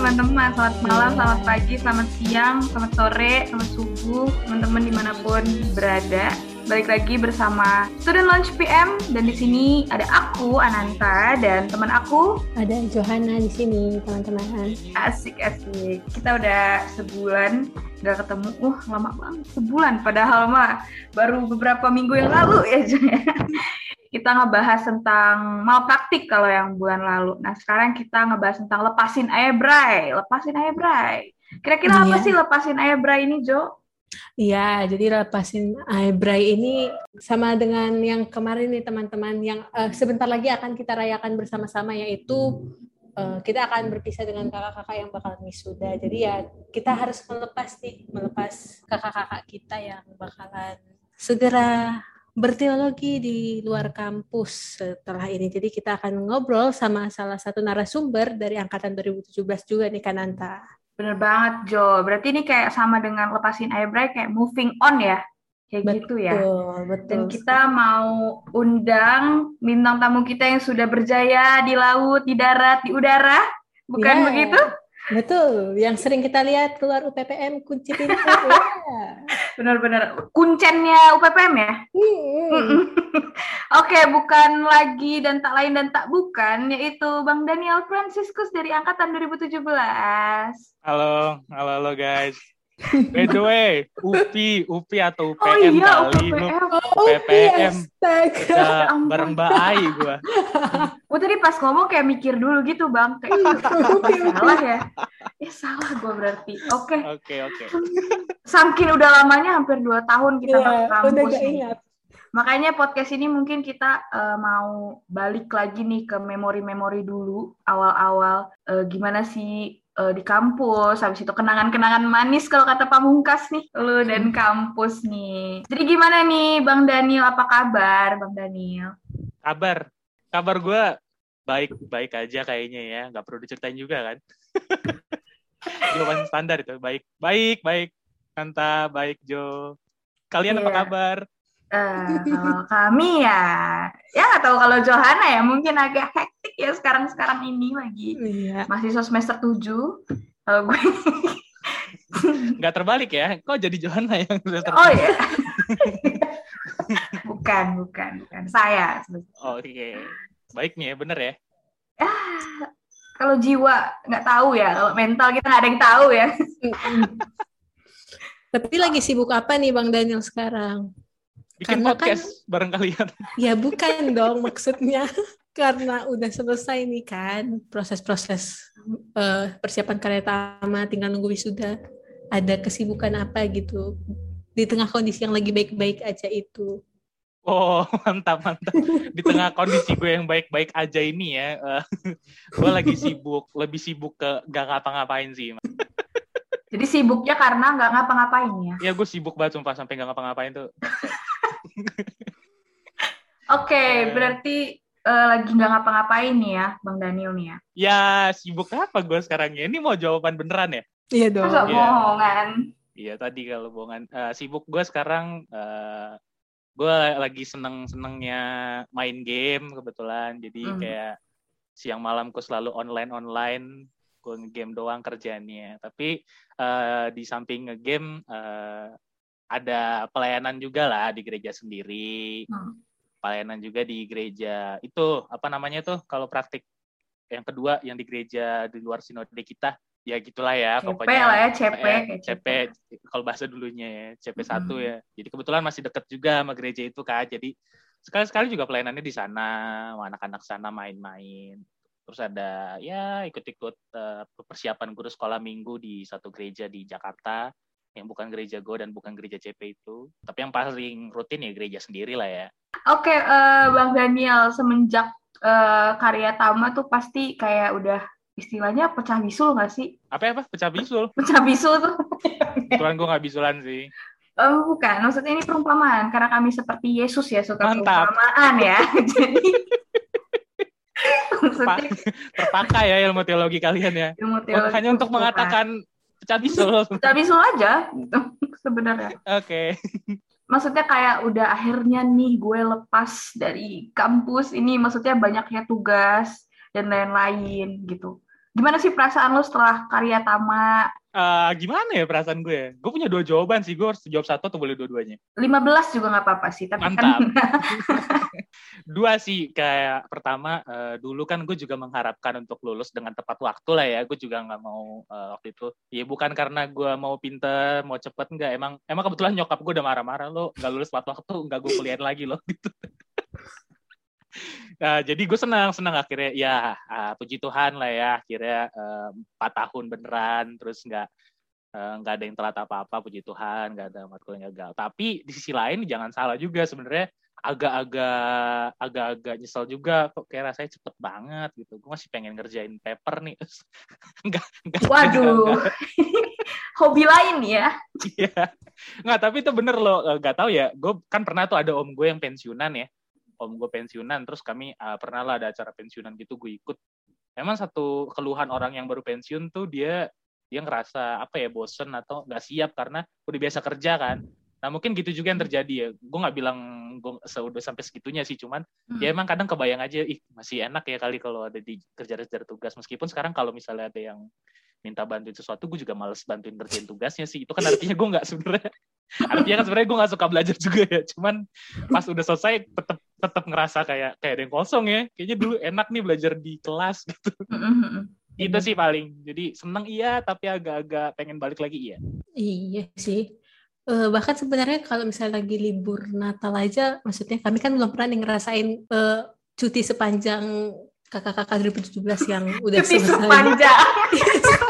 teman-teman. Selamat malam, selamat pagi, selamat siang, selamat sore, selamat subuh, teman-teman di mana pun berada. Balik lagi bersama Student Launch PM dan di sini ada aku Ananta dan teman aku ada Johanna di sini teman-teman. Asik asik. Kita udah sebulan nggak ketemu. Uh lama banget sebulan. Padahal mah baru beberapa minggu yang lalu ya. Kita ngebahas tentang malpraktik kalau yang bulan lalu. Nah sekarang kita ngebahas tentang lepasin ayah bray, lepasin ayah bray. Kira-kira apa iya. sih lepasin ayah bray ini Jo? Iya, jadi lepasin eyebrow ini sama dengan yang kemarin nih teman-teman yang uh, sebentar lagi akan kita rayakan bersama-sama yaitu uh, kita akan berpisah dengan kakak-kakak yang bakal wisuda. Jadi ya kita harus melepas nih, melepas kakak-kakak kita yang bakalan segera berteologi di luar kampus setelah ini. Jadi kita akan ngobrol sama salah satu narasumber dari angkatan 2017 juga nih Kananta. Bener banget Jo. Berarti ini kayak sama dengan lepasin eyebrow kayak moving on ya. Kayak betul, gitu ya. Betul. Dan kita mau undang bintang tamu kita yang sudah berjaya di laut, di darat, di udara. Bukan yeah. begitu? Betul, yang sering kita lihat keluar UPPM kunci pintu. ya. Benar-benar kuncennya UPPM ya. Hmm. Oke, bukan lagi dan tak lain dan tak bukan, yaitu Bang Daniel Franciscus dari angkatan 2017. Halo, halo, halo guys. By the way, UPI, UPI atau UPM oh, iya, kali lu. UPM. Astaga. bareng Mbak Ai gua. Gue tadi pas ngomong kayak mikir dulu gitu, Bang. Kayak salah ya? Eh salah gue berarti. Oke. Okay. Oke, okay, oke. Okay. Saking udah lamanya hampir 2 tahun kita yeah, kampus. Udah gak ingat. Makanya podcast ini mungkin kita uh, mau balik lagi nih ke memori-memori dulu awal-awal uh, gimana sih uh, di kampus, habis itu kenangan-kenangan manis kalau kata Pamungkas nih, lu dan hmm. kampus nih. Jadi gimana nih Bang Daniel, apa kabar Bang Daniel? Kabar, kabar gue baik-baik aja kayaknya ya, nggak perlu diceritain juga kan. Jawaban standar itu, baik, baik, baik, Kanta, baik Jo. Kalian yeah. apa iya. kabar? Uh, kalau kami ya, ya atau kalau Johanna ya mungkin agak hektik ya sekarang-sekarang ini lagi. Iya. Mahasiswa semester 7. Kalau gue nggak terbalik ya? Kok jadi Johanna yang semester Oh iya. bukan, bukan, bukan. Saya. Oh, Oke. Okay. Baik nih ya, bener ya? Ah, kalau jiwa nggak tahu ya, kalau mental kita nggak ada yang tahu ya. Tapi lagi sibuk apa nih Bang Daniel sekarang? Bikin karena podcast kan, bareng kalian. Ya bukan dong maksudnya karena udah selesai nih kan proses-proses uh, persiapan karya tama tinggal nunggu wisuda. Ada kesibukan apa gitu di tengah kondisi yang lagi baik-baik aja itu. Oh mantap mantap di tengah kondisi gue yang baik-baik aja ini ya, uh, gue lagi sibuk lebih sibuk ke gak ngapa-ngapain sih. Jadi sibuknya karena nggak ngapa-ngapain ya? Iya gue sibuk banget sumpah sampai nggak ngapa-ngapain tuh. Oke, okay, uh, berarti uh, lagi nggak ngapa-ngapain nih ya, Bang Daniel nih ya? Ya, sibuk apa gue sekarang ya? Ini mau jawaban beneran ya? Iya dong. Masa ya. bohongan? Iya, tadi kalau bohongan. Uh, sibuk gue sekarang, uh, gue lagi seneng-senengnya main game kebetulan. Jadi hmm. kayak siang malam gue selalu online-online. Gue ngegame doang kerjanya. Tapi uh, di samping ngegame, uh, ada pelayanan juga lah di gereja sendiri. Hmm. Pelayanan juga di gereja. Itu apa namanya tuh kalau praktik yang kedua yang di gereja di luar sinode kita ya gitulah ya CP pokoknya. lah ya CP eh, CP kalau bahasa dulunya ya CP satu hmm. ya. Jadi kebetulan masih deket juga sama gereja itu kan jadi sekali-sekali juga pelayanannya di sana anak-anak sana main-main. Terus ada ya ikut-ikut uh, persiapan guru sekolah minggu di satu gereja di Jakarta yang bukan gereja Go dan bukan gereja CP itu. Tapi yang paling rutin ya gereja sendiri lah ya. Oke, okay, uh, eh, Bang Daniel, semenjak uh, karya Tama tuh pasti kayak udah istilahnya pecah bisul nggak sih? Apa apa? Pecah bisul? Pecah bisul tuh. Kebetulan gue nggak bisulan sih. Oh, bukan. Maksudnya ini perumpamaan. Karena kami seperti Yesus ya, suka Mantap. perumpamaan ya. Jadi maksudnya... terpakai ya ilmu teologi kalian ya. Ilmu teologi Hanya untuk mengatakan pecah bisul pecah bisul aja gitu sebenarnya oke okay. maksudnya kayak udah akhirnya nih gue lepas dari kampus ini maksudnya banyaknya tugas dan lain-lain gitu Gimana sih perasaan lo setelah karya Tama? Uh, gimana ya perasaan gue? Gue punya dua jawaban sih. Gue harus jawab satu atau boleh dua-duanya? 15 juga nggak apa-apa sih. Tapi Mantap. Kan... dua sih. Kayak pertama, uh, dulu kan gue juga mengharapkan untuk lulus dengan tepat waktu lah ya. Gue juga nggak mau uh, waktu itu. Ya bukan karena gue mau pinter, mau cepet. Nggak. Emang emang kebetulan nyokap gue udah marah-marah. Lo nggak lulus tepat waktu, nggak gue kuliah lagi loh. Gitu. Nah, jadi gue senang senang akhirnya ya uh, puji Tuhan lah ya akhirnya empat uh, tahun beneran terus nggak uh, nggak ada yang telat apa-apa puji Tuhan nggak ada matkul yang gagal. Tapi di sisi lain jangan salah juga sebenarnya agak-agak agak-agak nyesel juga kok kayak rasanya cepet banget gitu. Gue masih pengen ngerjain paper nih enggak enggak waduh. hobi lain ya? Iya. Nggak tapi itu bener loh nggak tahu ya gue kan pernah tuh ada om gue yang pensiunan ya om gue pensiunan terus kami uh, pernah lah ada acara pensiunan gitu gue ikut. Emang satu keluhan orang yang baru pensiun tuh dia dia ngerasa apa ya bosen atau nggak siap karena udah biasa kerja kan. Nah mungkin gitu juga yang terjadi ya. Gue nggak bilang gue udah sampai segitunya sih cuman hmm. ya emang kadang kebayang aja ih masih enak ya kali kalau ada di kerja-kerja tugas. Meskipun sekarang kalau misalnya ada yang minta bantuin sesuatu gue juga males bantuin kerjain tugasnya sih. Itu kan artinya gue nggak sebenarnya artinya kan sebenarnya gue nggak suka belajar juga ya. Cuman pas udah selesai tetap tetap ngerasa kayak kayak ada yang kosong ya. Kayaknya dulu enak nih belajar di kelas gitu. Itu sih paling. Jadi seneng iya tapi agak-agak pengen balik lagi iya. Iya sih. Uh, bahkan sebenarnya kalau misalnya lagi libur Natal aja maksudnya kami kan belum pernah ngerasain uh, cuti sepanjang kakak-kakak 2017 yang udah cuti selesai. sepanjang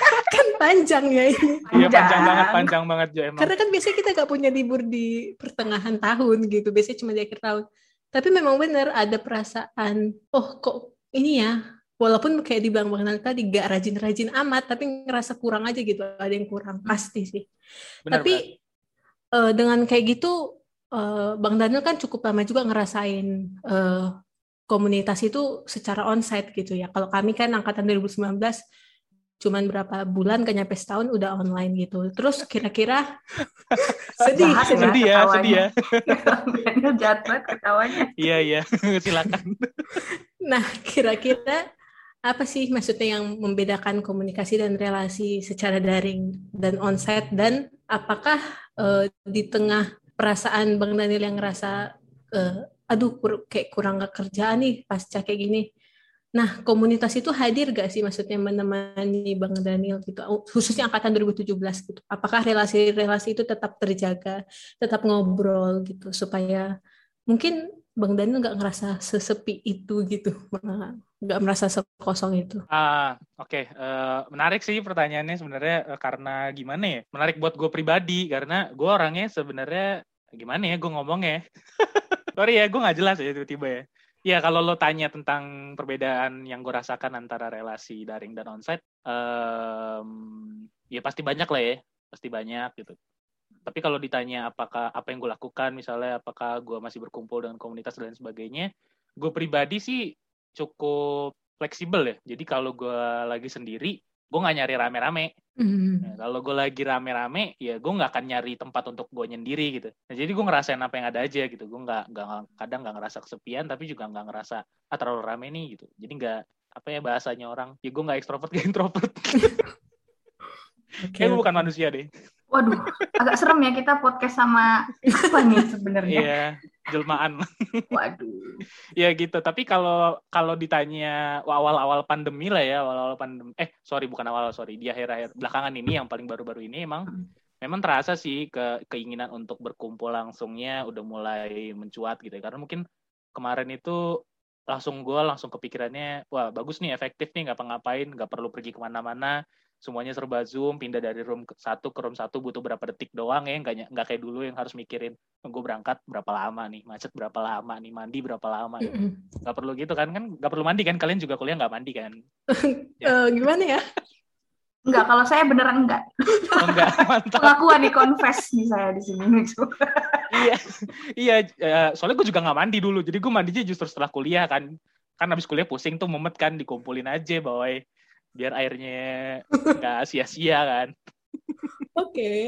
panjang ya ini. Iya panjang banget, panjang banget ya emang. Karena kan biasanya kita gak punya libur di pertengahan tahun gitu, biasanya cuma di akhir tahun. Tapi memang benar ada perasaan, oh kok ini ya, walaupun kayak di Bang Bang tadi gak rajin-rajin amat, tapi ngerasa kurang aja gitu, ada yang kurang, pasti sih. Benar, tapi Uh, dengan kayak gitu, uh, Bang Daniel kan cukup lama juga ngerasain uh, komunitas itu secara onsite gitu ya. Kalau kami kan angkatan 2019 cuman berapa bulan gak nyampe setahun udah online gitu. Terus kira-kira sedih, sedih, sedih ya, sedih ya. Jatuh ketawanya. Iya iya, silakan. nah kira-kira apa sih maksudnya yang membedakan komunikasi dan relasi secara daring dan onsite dan apakah uh, di tengah perasaan Bang Daniel yang ngerasa uh, aduh kur kayak kurang kerjaan nih pasca kayak gini Nah, komunitas itu hadir gak sih maksudnya menemani Bang Daniel gitu, khususnya angkatan 2017 gitu. Apakah relasi-relasi itu tetap terjaga, tetap ngobrol gitu, supaya mungkin Bang Daniel nggak ngerasa sesepi itu gitu, nggak merasa sekosong itu. Ah, oke, okay. uh, eh, menarik sih pertanyaannya sebenarnya uh, karena gimana ya? Menarik buat gue pribadi karena gue orangnya sebenarnya gimana ya gue ngomongnya. Sorry ya, gue nggak jelas ya tiba-tiba ya Ya kalau lo tanya tentang perbedaan yang gue rasakan antara relasi daring dan onsite, um, ya pasti banyak lah ya, pasti banyak gitu. Tapi kalau ditanya apakah apa yang gue lakukan, misalnya apakah gue masih berkumpul dengan komunitas dan sebagainya, gue pribadi sih cukup fleksibel ya. Jadi kalau gue lagi sendiri, gue nggak nyari rame-rame. Mm. Nah, kalau gue lagi rame-rame, ya gue nggak akan nyari tempat untuk gue nyendiri gitu. Nah, jadi gue ngerasain apa yang ada aja gitu. Gue nggak nggak kadang nggak ngerasa kesepian, tapi juga nggak ngerasa ah terlalu rame nih gitu. Jadi nggak apa ya bahasanya orang, ya gue nggak ekstrovert, gak introvert. okay, Kayak bukan manusia deh. Waduh, agak serem ya kita podcast sama apa nih sebenarnya? Iya, jelmaan. Waduh. ya gitu. Tapi kalau kalau ditanya awal-awal pandemi lah ya, awal-awal pandemi. Eh, sorry bukan awal, sorry. Di akhir-akhir belakangan ini yang paling baru-baru ini emang hmm. memang terasa sih ke keinginan untuk berkumpul langsungnya udah mulai mencuat gitu ya. Karena mungkin kemarin itu langsung gue langsung kepikirannya, wah bagus nih, efektif nih, nggak ngapain nggak perlu pergi ke mana-mana semuanya serba zoom pindah dari room satu ke room satu butuh berapa detik doang ya nggak nggak kayak dulu yang harus mikirin gue berangkat berapa lama nih macet berapa lama nih mandi berapa lama nggak perlu gitu kan kan nggak perlu mandi kan kalian juga kuliah nggak mandi kan ya. uh, gimana ya Enggak, kalau saya beneran enggak. Oh, enggak, mantap. Pengakuan nih, confess nih saya di sini. iya, iya. Uh, soalnya gue juga nggak mandi dulu, jadi gue mandinya justru setelah kuliah kan. Kan habis kuliah pusing tuh mumet kan, dikumpulin aja boy biar airnya nggak sia-sia kan. Oke. Okay.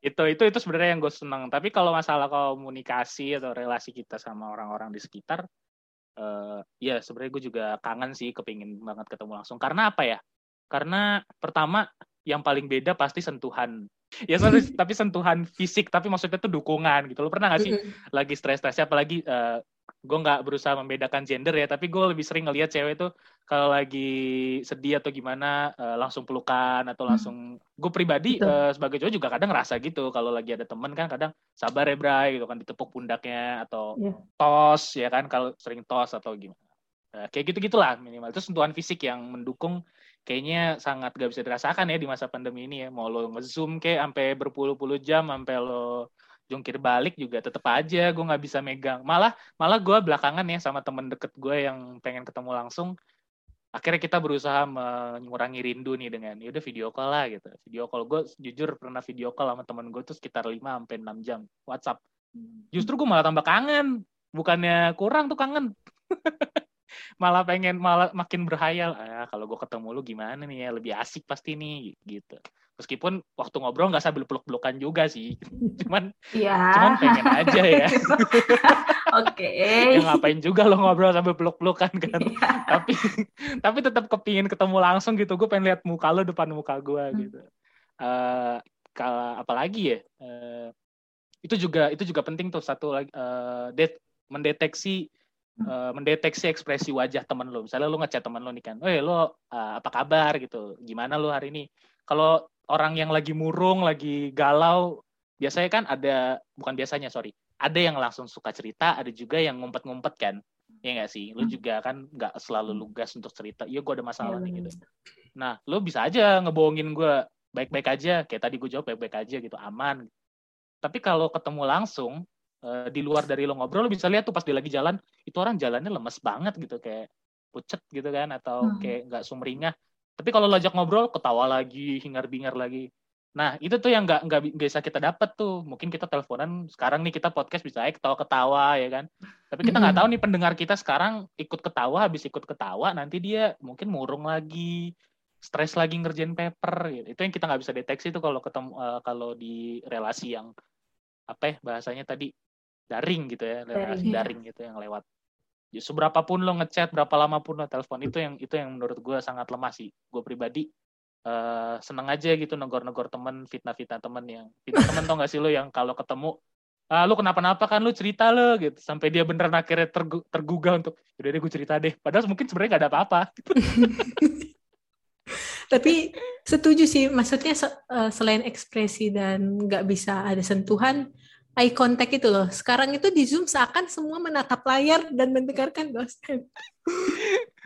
Itu itu itu sebenarnya yang gue seneng. Tapi kalau masalah komunikasi atau relasi kita sama orang-orang di sekitar, uh, ya sebenarnya gue juga kangen sih, kepingin banget ketemu langsung. Karena apa ya? karena pertama yang paling beda pasti sentuhan ya sorry, tapi sentuhan fisik tapi maksudnya tuh dukungan gitu lo pernah gak sih lagi stres-stresnya apalagi uh, gue nggak berusaha membedakan gender ya tapi gue lebih sering ngelihat cewek tuh kalau lagi sedih atau gimana uh, langsung pelukan atau hmm. langsung hmm. gue pribadi uh, sebagai cowok juga kadang ngerasa gitu kalau lagi ada temen kan kadang sabar ya Bray gitu kan ditepuk pundaknya atau yeah. tos ya kan kalau sering tos atau gimana uh, kayak gitu gitulah minimal itu sentuhan fisik yang mendukung kayaknya sangat gak bisa dirasakan ya di masa pandemi ini ya mau lo ngezoom kayak sampai berpuluh-puluh jam sampai lo jungkir balik juga tetep aja gue nggak bisa megang. Malah malah gue belakangan ya sama temen deket gue yang pengen ketemu langsung akhirnya kita berusaha mengurangi rindu nih dengan ya udah video call lah gitu. Video call gue jujur pernah video call sama temen gue tuh sekitar 5 sampai enam jam WhatsApp. Justru gue malah tambah kangen. Bukannya kurang tuh kangen. Malah pengen malah makin berhayal ah kalau gue ketemu lu gimana nih ya? Lebih asik pasti nih gitu meskipun waktu ngobrol nggak sambil peluk-pelukan juga sih cuman ya. cuman pengen aja ya oke okay. ya ngapain juga lo ngobrol sambil peluk-pelukan kan ya. tapi tapi tetap kepingin ketemu langsung gitu gue pengen lihat muka lo depan muka gue hmm. gitu uh, kalau apalagi ya uh, itu juga itu juga penting tuh satu lagi uh, mendeteksi uh, mendeteksi ekspresi wajah temen lo. Misalnya lo ngechat temen lo nih kan, eh lo uh, apa kabar gitu, gimana lo hari ini? Kalau orang yang lagi murung, lagi galau, biasanya kan ada bukan biasanya sorry, ada yang langsung suka cerita, ada juga yang ngumpet-ngumpet kan, ya nggak sih? Lu hmm. juga kan nggak selalu lugas untuk cerita. Iya, gue ada masalah nih gitu. Nah, lu bisa aja ngebohongin gue baik-baik aja, kayak tadi gue jawab baik-baik aja gitu, aman. Tapi kalau ketemu langsung, uh, di luar dari lo ngobrol, lo bisa lihat tuh pas dia lagi jalan, itu orang jalannya lemes banget gitu, kayak pucet gitu kan, atau hmm. kayak nggak sumringah tapi kalau lo ajak ngobrol, ketawa lagi, hingar-bingar lagi. Nah, itu tuh yang nggak nggak bisa kita dapat tuh. Mungkin kita teleponan sekarang nih kita podcast bisa aja ketawa-ketawa ya kan. Tapi kita nggak tahu nih pendengar kita sekarang ikut ketawa, habis ikut ketawa, nanti dia mungkin murung lagi, stres lagi ngerjain paper. Gitu. Itu yang kita nggak bisa deteksi tuh kalau ketemu uh, kalau di relasi yang apa ya bahasanya tadi daring gitu ya, relasi daring, daring gitu yang lewat seberapa pun lo ngechat berapa lama pun lo telepon itu yang itu yang menurut gue sangat lemah sih. Gue pribadi uh, seneng aja gitu negor-negor temen fitnah-fitnah temen yang fitnah temen tau gak sih lo yang kalau ketemu ah lu kenapa-napa kan lu cerita lo gitu. Sampai dia beneran akhirnya tergu tergugah untuk udah deh gue cerita deh. Padahal mungkin sebenarnya gak ada apa-apa. Tapi setuju sih maksudnya eh, selain ekspresi dan nggak bisa ada sentuhan eye contact itu loh. Sekarang itu di Zoom seakan semua menatap layar dan mendengarkan dosen.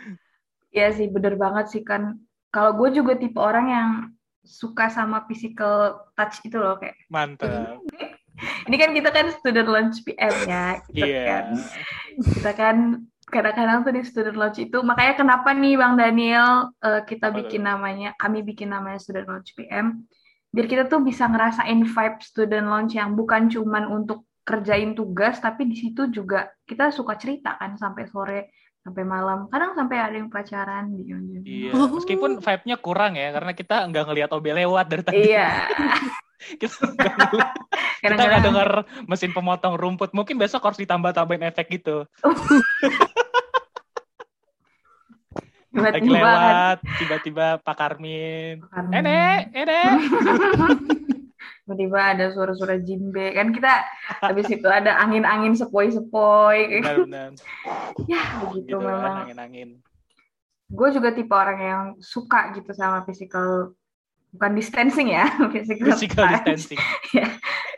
Iya sih, bener banget sih kan. Kalau gue juga tipe orang yang suka sama physical touch itu loh kayak. Mantap. Ini kan kita kan student lunch PM ya, gitu yeah. kan. Kita kan kadang-kadang tuh di student lunch itu makanya kenapa nih Bang Daniel uh, kita bikin namanya kami bikin namanya student lunch PM biar kita tuh bisa ngerasain vibe student lounge yang bukan cuman untuk kerjain tugas tapi di situ juga kita suka cerita kan sampai sore sampai malam. Kadang sampai ada yang pacaran di iya meskipun vibe-nya kurang ya karena kita nggak ngelihat OB lewat dari tadi. Iya. Kita nggak dengar mesin pemotong rumput. Mungkin besok harus ditambah tambahin efek gitu tiba-tiba. Lewat tiba-tiba Pak Karmin, Karmin. Enek, enek. tiba-tiba ada suara-suara jimbe kan kita habis itu ada angin-angin sepoi-sepoi. Ya begitu gitu, memang. angin-angin. Gue juga tipe orang yang suka gitu sama physical bukan distancing ya physical, physical distancing. Ya.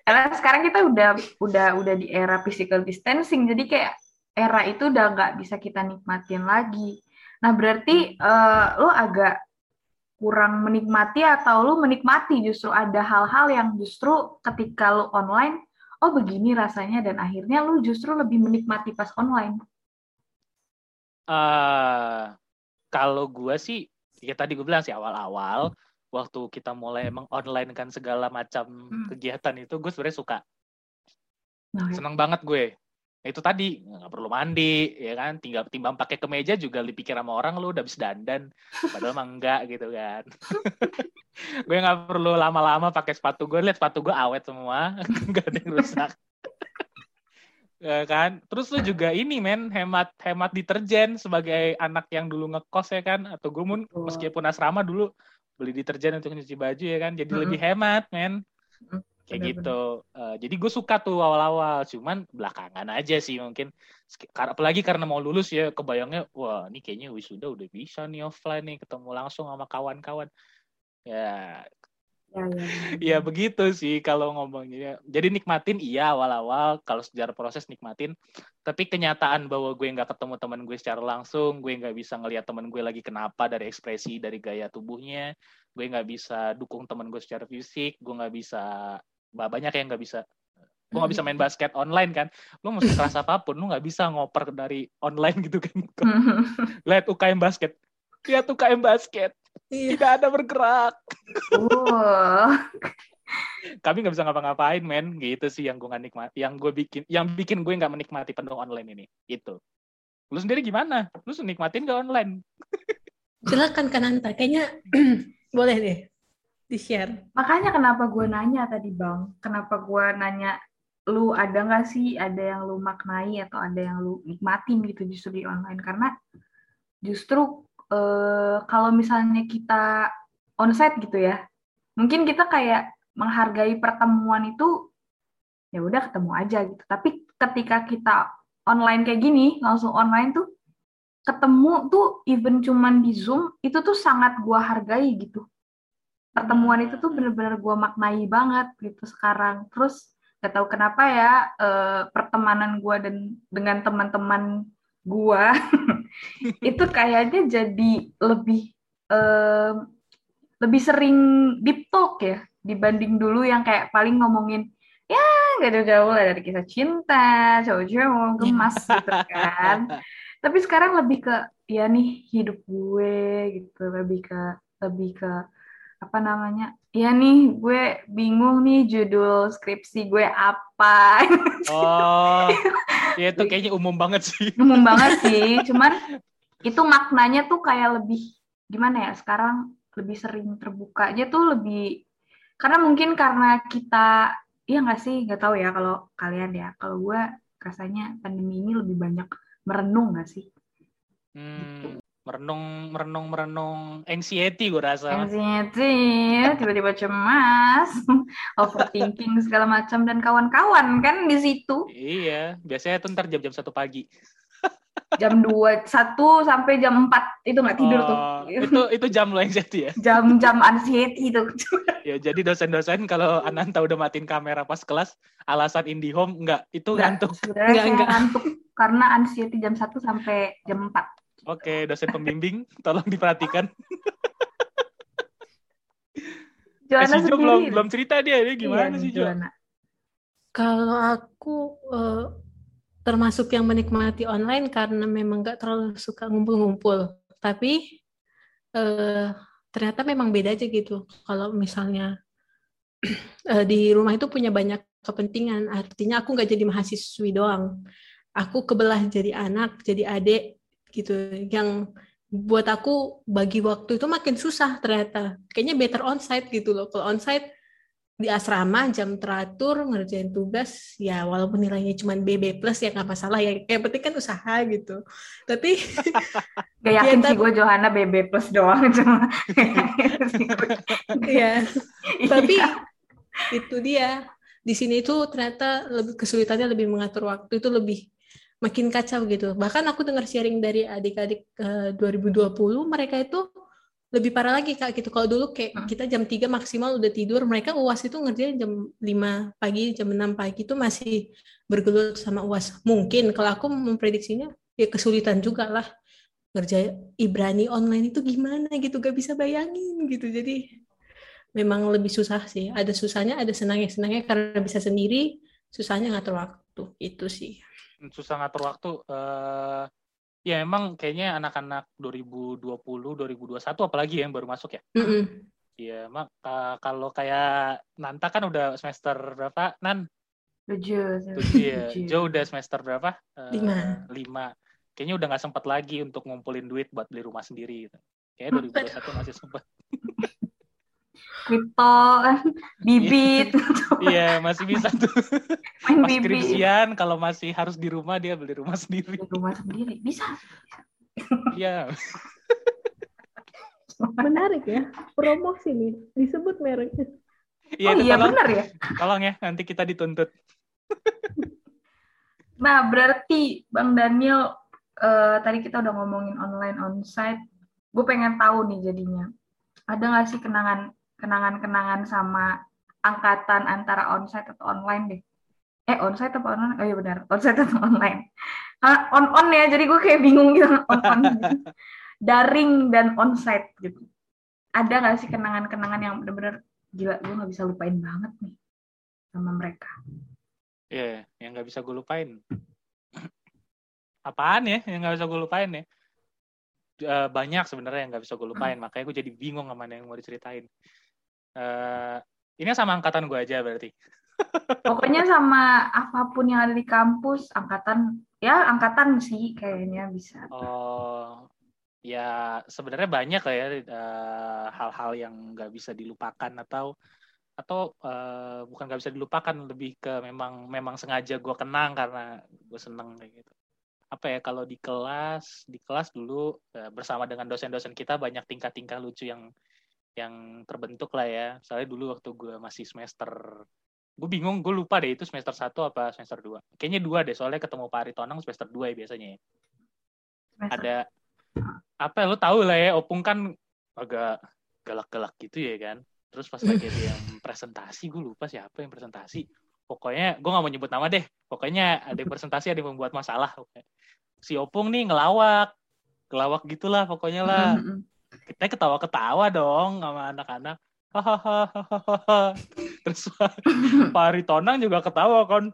karena sekarang kita udah udah udah di era physical distancing jadi kayak era itu udah nggak bisa kita nikmatin lagi Nah, berarti uh, lo agak kurang menikmati atau lo menikmati justru ada hal-hal yang justru ketika lo online, oh begini rasanya dan akhirnya lo justru lebih menikmati pas online. Uh, kalau gue sih, ya tadi gue bilang sih awal-awal, waktu kita mulai emang online kan segala macam hmm. kegiatan itu, gue sebenarnya suka. Nah, Seneng banget gue itu tadi nggak perlu mandi ya kan? Tinggal timbang pakai kemeja juga dipikir sama orang lu udah habis dandan. Padahal mah enggak gitu kan. Gue nggak perlu lama-lama pakai sepatu gue lihat sepatu gue awet semua. Nggak ada yang rusak. Ya kan? Terus lu juga ini men hemat hemat deterjen sebagai anak yang dulu ngekos ya kan? Atau gue pun meskipun asrama dulu beli deterjen untuk nyuci baju ya kan? Jadi mm -hmm. lebih hemat men kayak bener, gitu. Uh, jadi gue suka tuh awal-awal. Cuman belakangan aja sih mungkin. Apalagi karena mau lulus ya kebayangnya wah ini kayaknya wisuda udah bisa nih offline nih ketemu langsung sama kawan-kawan. Ya Ya, ya, ya. begitu sih kalau ngomongnya. Jadi nikmatin iya awal-awal. Kalau sejarah proses nikmatin. Tapi kenyataan bahwa gue nggak ketemu teman gue secara langsung, gue nggak bisa ngelihat teman gue lagi kenapa dari ekspresi, dari gaya tubuhnya, gue nggak bisa dukung teman gue secara fisik, gue nggak bisa banyak yang nggak bisa gue nggak bisa main basket online kan lu mau keras apa pun lu nggak bisa ngoper dari online gitu kan lihat UKM basket lihat UKM basket Iya. Tidak ada bergerak. Oh. Kami nggak bisa ngapa-ngapain, men. Gitu sih yang gue nggak nikmati, yang gue bikin, yang bikin gue nggak menikmati penuh online ini. Itu. Lu sendiri gimana? Lu nikmatin gak online? Silakan Kananta. Kayaknya boleh deh di-share. Makanya kenapa gue nanya tadi, Bang. Kenapa gue nanya lu ada nggak sih ada yang lu maknai atau ada yang lu nikmatin gitu justru di online karena justru uh, kalau misalnya kita onsite gitu ya, mungkin kita kayak menghargai pertemuan itu ya udah ketemu aja gitu. Tapi ketika kita online kayak gini, langsung online tuh ketemu tuh even cuman di Zoom itu tuh sangat gua hargai gitu. Pertemuan itu tuh bener-bener gua maknai banget gitu sekarang. Terus gak tahu kenapa ya eh, pertemanan gua dan dengan teman-teman gua itu kayaknya jadi lebih uh, lebih sering deep talk ya dibanding dulu yang kayak paling ngomongin ya gak jauh-jauh lah dari kisah cinta cowok-cowok gemas gitu kan tapi sekarang lebih ke ya nih hidup gue gitu lebih ke lebih ke apa namanya? Ya nih gue bingung nih judul skripsi gue apa. Oh ya itu kayaknya umum banget sih. Umum banget sih cuman itu maknanya tuh kayak lebih gimana ya sekarang lebih sering terbuka aja tuh lebih karena mungkin karena kita iya nggak sih nggak tahu ya kalau kalian ya kalau gue rasanya pandemi ini lebih banyak merenung nggak sih? Hmm, merenung merenung merenung. Anxiety gue rasa anxiety tiba-tiba cemas overthinking segala macam dan kawan-kawan kan di situ. Iya biasanya tuh ntar jam-jam satu pagi. Jam dua satu sampai jam empat itu nggak tidur oh, tuh itu itu jam lo anxiety ya? Jam-jam anxiety itu. Ya jadi dosen-dosen kalau Ananta udah matiin kamera pas kelas alasan IndiHome nggak itu ngantuk. nggak. ngantuk karena anxiety jam satu sampai jam empat Oke, dosen pembimbing, tolong diperhatikan. Joanna eh, si Jo belum belum cerita dia, dia gimana iya, sih Jo? Kalau aku uh, termasuk yang menikmati online karena memang nggak terlalu suka ngumpul-ngumpul, tapi uh, ternyata memang beda aja gitu. Kalau misalnya uh, di rumah itu punya banyak kepentingan, artinya aku nggak jadi mahasiswi doang. Aku kebelah jadi anak, jadi adik, gitu. Yang buat aku bagi waktu itu makin susah ternyata. Kayaknya better onsite gitu loh. Kalau onsite di asrama jam teratur ngerjain tugas ya walaupun nilainya cuma BB plus ya nggak masalah ya. Yang penting kan usaha gitu. Tapi gak yakin ya, sih gue Johanna BB plus doang cuma ya tapi itu dia. Di sini itu ternyata lebih kesulitannya lebih mengatur waktu itu lebih makin kacau gitu. Bahkan aku dengar sharing dari adik-adik uh, 2020 mereka itu lebih parah lagi kak gitu. Kalau dulu kayak hmm. kita jam 3 maksimal udah tidur, mereka UAS itu ngerjain jam 5 pagi, jam 6 pagi itu masih bergelut sama UAS. Mungkin kalau aku memprediksinya ya kesulitan juga lah ngerjain Ibrani online itu gimana gitu, gak bisa bayangin gitu. Jadi memang lebih susah sih. Ada susahnya, ada senangnya. Senangnya karena bisa sendiri, susahnya ngatur waktu. Itu sih susah ngatur waktu uh, ya emang kayaknya anak-anak 2020 2021 apalagi yang baru masuk ya mm -hmm. Iya, mak uh, kalau kayak Nanta kan udah semester berapa, Nan? Tujuh. Tujuh ya. Jo udah semester berapa? Uh, lima. Lima. Kayaknya udah nggak sempat lagi untuk ngumpulin duit buat beli rumah sendiri. Gitu. Kayaknya 2021 masih sempat. kripto, bibit. Iya, masih bisa tuh. Main Pas skripsian kalau masih harus di rumah dia beli rumah sendiri. Di rumah sendiri bisa. Iya. Menarik ya, promosi nih, disebut mereknya. Iya, oh iya benar ya. Tolong ya, nanti kita dituntut. nah, berarti Bang Daniel, uh, tadi kita udah ngomongin online onsite. Gue pengen tahu nih jadinya, ada nggak sih kenangan kenangan-kenangan sama angkatan antara onsite atau online deh? Eh, onsite atau online? Oh iya benar, onsite atau online. On on ya, jadi gue kayak bingung gitu on on. Daring dan onsite gitu. Ada nggak sih kenangan-kenangan yang bener-bener gila gue nggak bisa lupain banget nih sama mereka Iya, yeah, yang nggak bisa gue lupain. Apaan ya yang nggak bisa gue lupain ya? Uh, banyak sebenarnya yang nggak bisa gue lupain, hmm. makanya gue jadi bingung sama yang mau diceritain. Uh, ini sama angkatan gue aja berarti. Pokoknya sama apa pun yang ada di kampus, angkatan ya angkatan sih kayaknya bisa. Oh, ya sebenarnya banyak lah ya uh, hal-hal yang nggak bisa dilupakan atau atau uh, bukan nggak bisa dilupakan lebih ke memang memang sengaja gue kenang karena gue seneng kayak gitu apa ya kalau di kelas di kelas dulu uh, bersama dengan dosen-dosen kita banyak tingkah-tingkah lucu yang yang terbentuk lah ya. Soalnya dulu waktu gue masih semester gue bingung gue lupa deh itu semester satu apa semester dua. Kayaknya dua deh soalnya ketemu Pak Aritonang semester dua ya biasanya ya. ada apa lo tahu lah ya opung kan agak galak-galak gitu ya kan. Terus pas lagi dia yang presentasi gue lupa siapa yang presentasi. Pokoknya gue nggak mau nyebut nama deh. Pokoknya ada presentasi ada yang membuat masalah. Si opung nih ngelawak. Ngelawak gitulah pokoknya lah kita ketawa-ketawa dong sama anak-anak. Terus Pak Aritonang juga ketawa kan.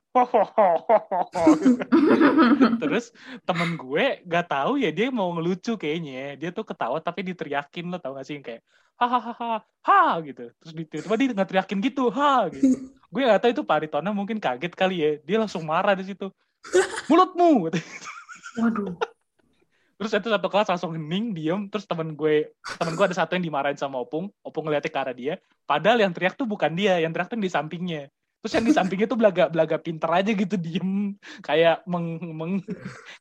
Terus temen gue gak tahu ya dia mau ngelucu kayaknya. Dia tuh ketawa tapi diteriakin lo tau gak sih? Kayak hahaha ha gitu. Terus tiba dia nggak teriakin gitu ha gitu. Gue gak tahu itu Pak Aritonang mungkin kaget kali ya. Dia langsung marah di situ. Mulutmu! Waduh terus itu satu kelas langsung hening diem. Terus temen gue temen gue ada satu yang dimarahin sama opung. Opung ngeliatnya ke arah dia. Padahal yang teriak tuh bukan dia yang teriak tuh di sampingnya. Terus yang di sampingnya tuh belaga belaga pinter aja gitu diem. Kayak meng, meng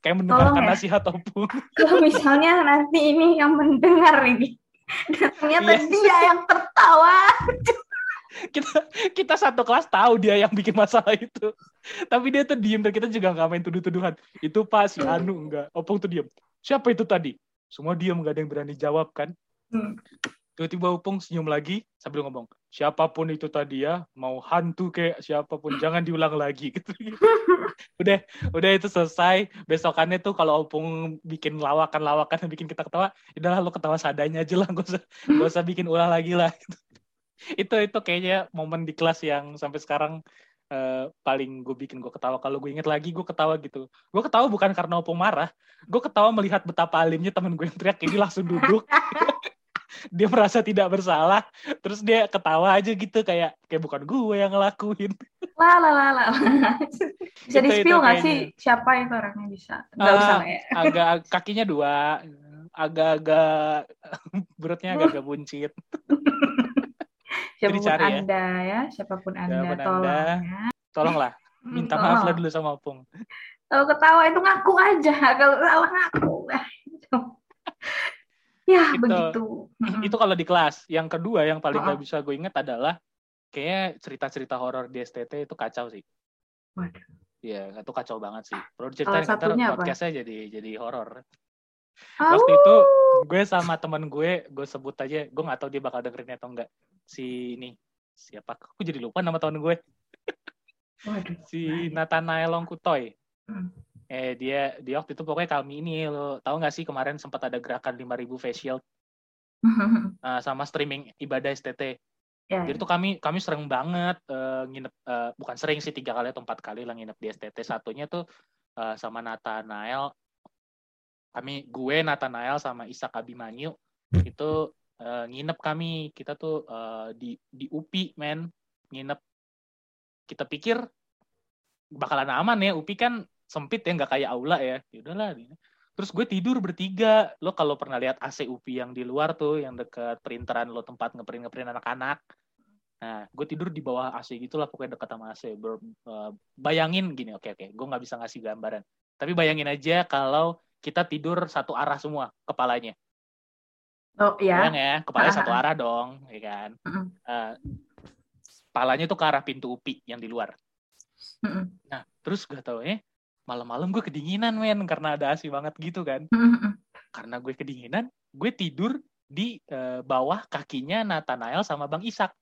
kayak mendengarkan ya. nasihat opung. Kalau misalnya nanti ini yang mendengar ini ternyata yes. dia yang tertawa. Kita kita satu kelas tahu dia yang bikin masalah itu. Tapi dia tuh diem dan kita juga nggak main tuduh-tuduhan. Itu pas si Anu enggak. Opung tuh diem siapa itu tadi? Semua diam, gak ada yang berani jawab kan. Hmm. Tiba-tiba Upung senyum lagi sambil ngomong, siapa pun itu tadi ya, mau hantu kayak siapa pun, jangan diulang lagi gitu. udah, udah itu selesai. Besokannya tuh kalau Upung bikin lawakan-lawakan bikin kita ketawa, udahlah lo ketawa sadanya aja lah, gak usah, gak usah bikin ulang lagi lah. itu itu kayaknya momen di kelas yang sampai sekarang uh, paling gue bikin gue ketawa. Kalau gue inget lagi gue ketawa gitu. Gue ketawa bukan karena opung marah. Gue ketawa melihat betapa alimnya temen gue yang teriak ini langsung duduk. Dia merasa tidak bersalah. Terus dia ketawa aja gitu kayak kayak bukan gue yang ngelakuin. Lah lah lah lah bisa di spill nggak sih siapa itu orangnya bisa? Nggak uh, usah ya. agak kakinya dua. Agak-agak perutnya agak-agak buncit siapa pun Jadi ya. anda ya. ya siapa pun anda siapa pun tolong anda, ya. tolonglah minta hmm, maaf lah dulu sama Opung kalau ketawa itu ngaku aja kalau salah ngaku ya itu, begitu itu kalau di kelas yang kedua yang paling nggak oh. bisa gue inget adalah kayaknya cerita-cerita horor di STT itu kacau sih Waduh. Iya, itu kacau banget sih. Perlu diceritain ntar podcastnya jadi jadi horor. Waktu itu gue sama teman gue, gue sebut aja, gue nggak tahu dia bakal dengerin atau enggak. Si ini siapa? Aku jadi lupa nama teman gue. Waduh. si Nathanael Longkutoy. Hmm. Eh dia dia waktu itu pokoknya kami ini lo tahu nggak sih kemarin sempat ada gerakan 5000 face shield uh, sama streaming ibadah STT. Yeah, Jadi yeah. tuh kami kami sering banget uh, nginep uh, bukan sering sih tiga kali atau empat kali lah nginep di STT. Satunya tuh uh, sama Nathanael kami gue Nathanael sama Isak Abimanyu itu uh, nginep kami. Kita tuh uh, di di UPI men. Nginep. Kita pikir bakalan aman ya. UPI kan sempit ya nggak kayak aula ya. Ya udahlah terus gue tidur bertiga. Lo kalau pernah lihat AC UPI yang di luar tuh yang deket printeran lo tempat ngeprint ngeprint anak-anak. Nah, gue tidur di bawah AC gitulah pokoknya dekat sama AC. Ber, uh, bayangin gini, oke oke, gue nggak bisa ngasih gambaran. Tapi bayangin aja kalau kita tidur satu arah semua kepalanya. Oh iya. Bayang ya, kepalanya satu arah dong, ya kan. Uh, kepalanya tuh ke arah pintu UPI yang di luar. Nah, terus gak tau ya, malam-malam gue kedinginan men karena ada AC banget gitu kan. Karena gue kedinginan, gue tidur di uh, bawah kakinya Nathanael sama Bang Isak.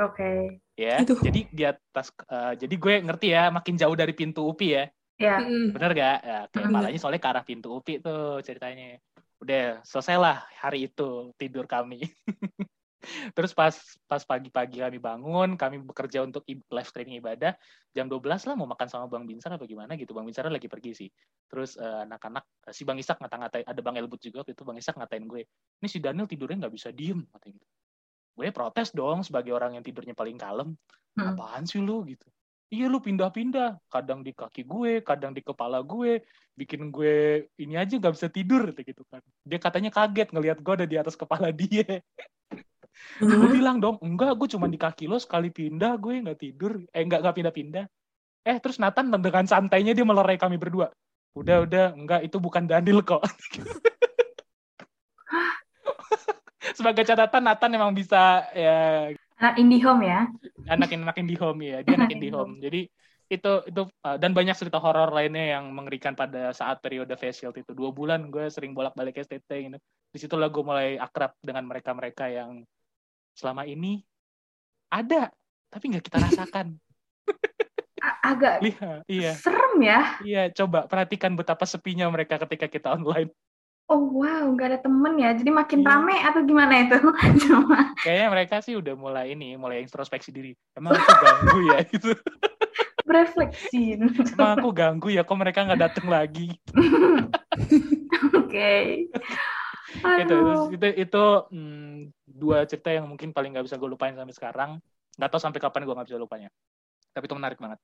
Oke. Okay. Ya, Aduh. jadi di atas uh, jadi gue ngerti ya, makin jauh dari pintu UPI ya. Iya. Yeah. Bener gak? Ya, kayak mm. malahnya soalnya ke arah pintu UPI tuh ceritanya. Udah selesai lah hari itu tidur kami. Terus pas pas pagi-pagi kami bangun, kami bekerja untuk live streaming ibadah. Jam 12 lah mau makan sama Bang Binsar apa gimana gitu. Bang Binsar lagi pergi sih. Terus uh, anak-anak si Bang Isak ngata-ngatain ada Bang Elbut juga waktu itu Bang Isak ngatain gue. Ini si Daniel tidurnya nggak bisa diem katanya gitu gue protes dong sebagai orang yang tidurnya paling kalem hmm. apaan sih lu gitu iya lu pindah-pindah. Kadang di kaki gue kadang di kepala gue. Bikin gue ini aja nggak bisa tidur gitu kan. Dia katanya kaget ngelihat gue ada di atas kepala dia. Hmm. gue bilang dong enggak gue cuma di kaki lo sekali pindah gue nggak tidur. Eh nggak nggak pindah-pindah. Eh terus Nathan dengan santainya dia melerai kami berdua. Udah udah enggak itu bukan Daniel kok. Sebagai catatan Nathan memang bisa ya anak indie home ya? Anak anak indie home ya dia anak indie home. jadi itu itu uh, dan banyak cerita horor lainnya yang mengerikan pada saat periode face shield itu. Dua bulan gue sering bolak balik STT gitu. Di situlah gue mulai akrab dengan mereka mereka yang selama ini ada tapi nggak kita rasakan. Agak Lihat, iya. serem ya? Iya coba perhatikan betapa sepinya mereka ketika kita online Oh wow, nggak ada temen ya, jadi makin iya. rame atau gimana itu? Cuma. Kayaknya mereka sih udah mulai ini, mulai introspeksi diri. Emang aku ganggu ya itu. Refleksi. Emang aku ganggu ya, kok mereka nggak datang lagi? Oke. Okay. itu itu itu hmm, dua cerita yang mungkin paling nggak bisa gue lupain sampai sekarang. Nggak tahu sampai kapan gue nggak bisa lupanya. Tapi itu menarik banget.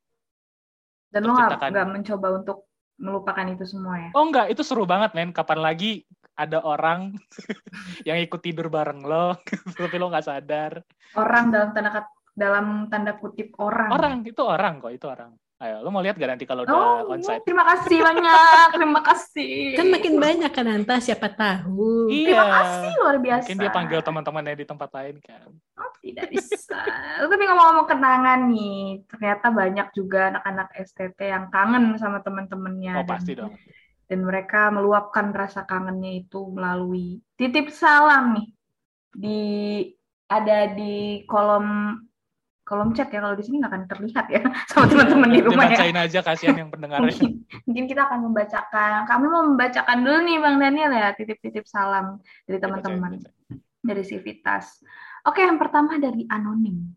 Dan lo nggak mencoba untuk melupakan itu semua ya? Oh enggak, itu seru banget men. Kapan lagi ada orang yang ikut tidur bareng lo, tapi lo nggak sadar. Orang dalam tanda dalam tanda kutip orang. Orang itu orang kok, itu orang. Ayo, lo mau lihat gak nanti kalau udah oh, onsite? Terima kasih banyak, terima kasih. Kan makin banyak kan Anta, siapa tahu. Iya. Terima kasih luar biasa. Mungkin dia panggil teman-temannya di tempat lain kan. Oh, tidak bisa. Tapi ngomong-ngomong kenangan nih, ternyata banyak juga anak-anak STT yang kangen sama teman-temannya. Oh, pasti dong. Dan mereka meluapkan rasa kangennya itu melalui titip salam nih. Di ada di kolom kolom chat ya kalau di sini nggak akan terlihat ya sama teman-teman di rumah ya. aja kasihan yang pendengarnya. mungkin, mungkin kita akan membacakan. Kami mau membacakan dulu nih Bang Daniel ya titip-titip salam dari teman-teman dari Civitas. Oke, yang pertama dari anonim.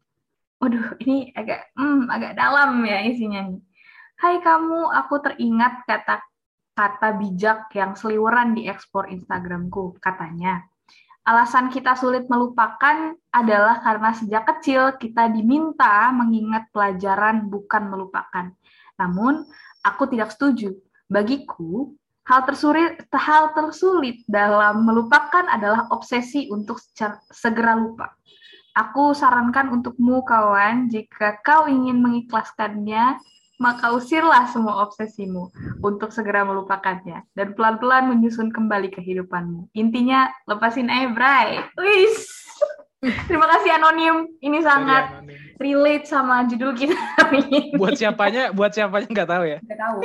Waduh, ini agak hmm, agak dalam ya isinya nih. Hai kamu, aku teringat kata kata bijak yang seliweran di ekspor Instagramku. Katanya, Alasan kita sulit melupakan adalah karena sejak kecil kita diminta mengingat pelajaran bukan melupakan. Namun, aku tidak setuju. Bagiku, hal tersulit, hal tersulit dalam melupakan adalah obsesi untuk segera lupa. Aku sarankan untukmu, kawan, jika kau ingin mengikhlaskannya, maka usirlah semua obsesimu untuk segera melupakannya dan pelan-pelan menyusun kembali kehidupanmu. Intinya lepasin aja, Bray. Wis. Terima kasih anonim. Ini sangat relate sama judul kita Buat siapanya, buat siapanya nggak tahu ya. Nggak tahu.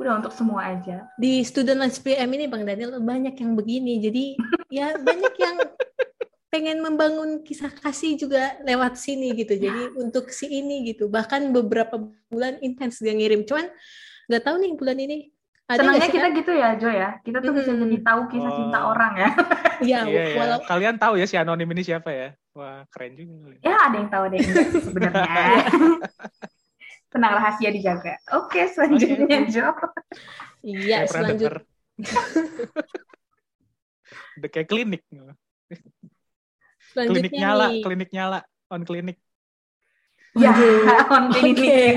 Udah untuk semua aja. Di student lunch PM ini Bang Daniel banyak yang begini. Jadi ya banyak yang pengen membangun kisah kasih juga lewat sini gitu. Jadi untuk si ini gitu. Bahkan beberapa bulan intens dia ngirim. Cuman nggak tahu nih bulan ini. Ada Senangnya kita kan? gitu ya, Jo ya. Kita tuh hmm. bisa jadi tahu kisah oh. cinta orang ya. Iya, iya, iya, walau kalian tahu ya si anonim ini siapa ya? Wah, keren juga. Ya, ada yang tahu deh sebenarnya. Tenang rahasia dijaga. Oke, selanjutnya okay. Jo. Iya, selanjutnya. Udah kayak klinik klinik nyala, nih. klinik nyala, on klinik. Ya, on klinik. Okay.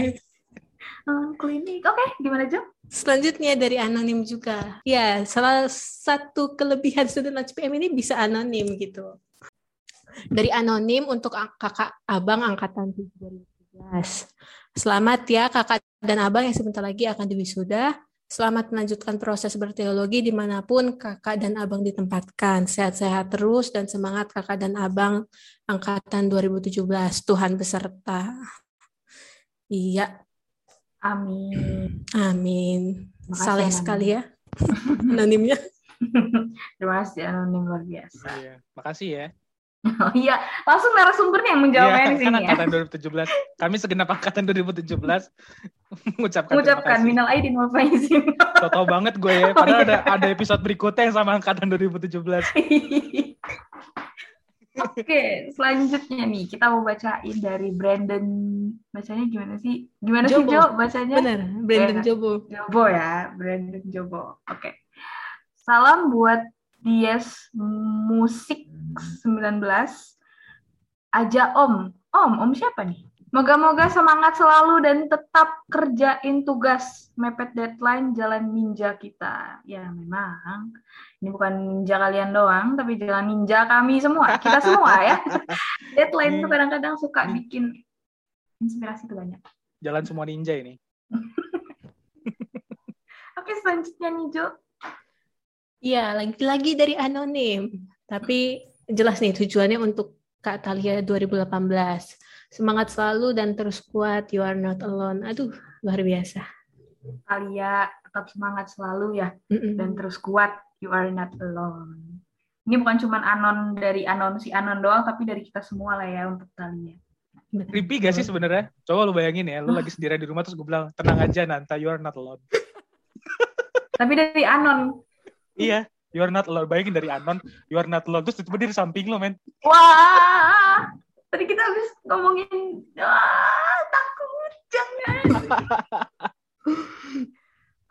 On klinik. Oke, okay, gimana Jo? Selanjutnya dari anonim juga. Ya, salah satu kelebihan student lunch PM ini bisa anonim gitu. Dari anonim untuk kakak abang angkatan 2017. Selamat ya kakak dan abang yang sebentar lagi akan diwisuda. Selamat melanjutkan proses berteologi di mana pun kakak dan abang ditempatkan. Sehat-sehat terus dan semangat kakak dan abang angkatan 2017. Tuhan beserta. Iya. Amin. Amin. Saleh sekali ya. Anonimnya. Terima kasih anonim luar biasa. Iya. Makasih ya. Oh iya, langsung narasumbernya yang menjawabnya iya, di sini kan angkatan 2017. Kami segenap angkatan 2017 mengucapkan mengucapkan minal aidin wal faizin. Toto banget gue ya, padahal oh, iya. ada ada episode berikutnya yang sama angkatan 2017. Oke, selanjutnya nih kita mau bacain dari Brandon. Bacanya gimana sih? Gimana Jobo. sih Jo bacanya? Benar, Brandon ya, Jobo. Jobo ya, Brandon Jobo. Oke. Salam buat Dies Musik 19. Aja Om. Om, Om siapa nih? Moga-moga semangat selalu dan tetap kerjain tugas mepet deadline jalan ninja kita. Ya memang ini bukan ninja kalian doang, tapi jalan ninja kami semua, kita semua ya. deadline itu kadang-kadang suka bikin inspirasi tuh banyak. Jalan semua ninja ini. Oke selanjutnya nih Jo. Iya, lagi-lagi dari anonim. Tapi jelas nih tujuannya untuk Kak Talia 2018. Semangat selalu dan terus kuat. You are not alone. Aduh, luar biasa. Talia tetap semangat selalu ya mm -mm. dan terus kuat. You are not alone. Ini bukan cuma anon dari anon si anon doang, tapi dari kita semua lah ya untuk Talia. Creepy gak sih sebenarnya? Coba lu bayangin ya, lu lagi sendirian di rumah terus gue bilang tenang aja Nanta, you are not alone. tapi dari anon. Iya, you are not alone. Bayangin dari Anon, you are not alone. Terus tiba-tiba di samping lo, men. Wah, tadi kita habis ngomongin, wah, takut, jangan.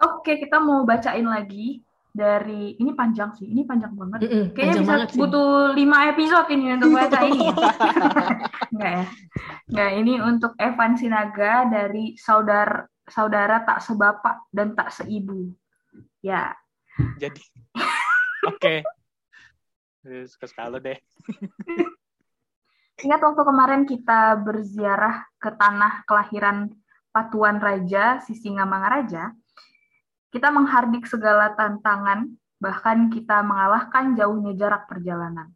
Oke, kita mau bacain lagi dari ini panjang sih, ini panjang banget. Mm -mm, Kayaknya bisa butuh lima episode ini untuk baca ini. Enggak ya? Enggak, ini untuk Evan Sinaga dari saudara saudara tak sebapak dan tak seibu. Ya. Jadi Oke. Terus ke deh. Ingat waktu kemarin kita berziarah ke tanah kelahiran Patuan Raja Sisingamangaraja, kita menghardik segala tantangan, bahkan kita mengalahkan jauhnya jarak perjalanan.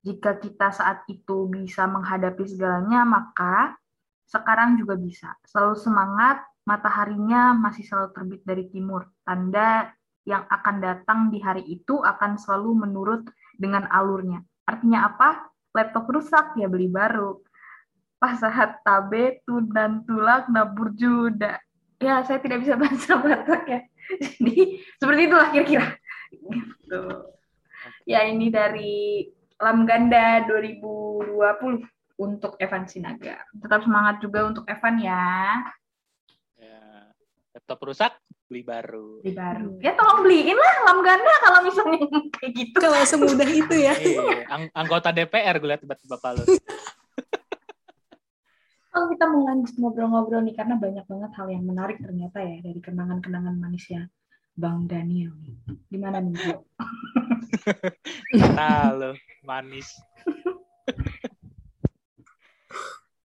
Jika kita saat itu bisa menghadapi segalanya, maka sekarang juga bisa. Selalu semangat, mataharinya masih selalu terbit dari timur, tanda yang akan datang di hari itu akan selalu menurut dengan alurnya. Artinya apa? Laptop rusak, ya beli baru. Pasahat tabe, tunan tulak, nabur juda. Ya, saya tidak bisa bahasa Batak ya. Jadi, seperti itulah kira-kira. Gitu. Ya, ini dari Lam Ganda 2020 untuk Evan Sinaga. Tetap semangat juga untuk Evan ya. Ya, laptop rusak, beli baru. Beli baru. Ya tolong beliin lah lam ganda kalau misalnya kayak gitu. Kalau semudah itu ya. Iya, ang anggota DPR gue lihat tiba-tiba lu. Kalau kita mau lanjut ngobrol-ngobrol nih karena banyak banget hal yang menarik ternyata ya dari kenangan-kenangan manisnya Bang Daniel. Gimana nih, Bu? Halo, manis.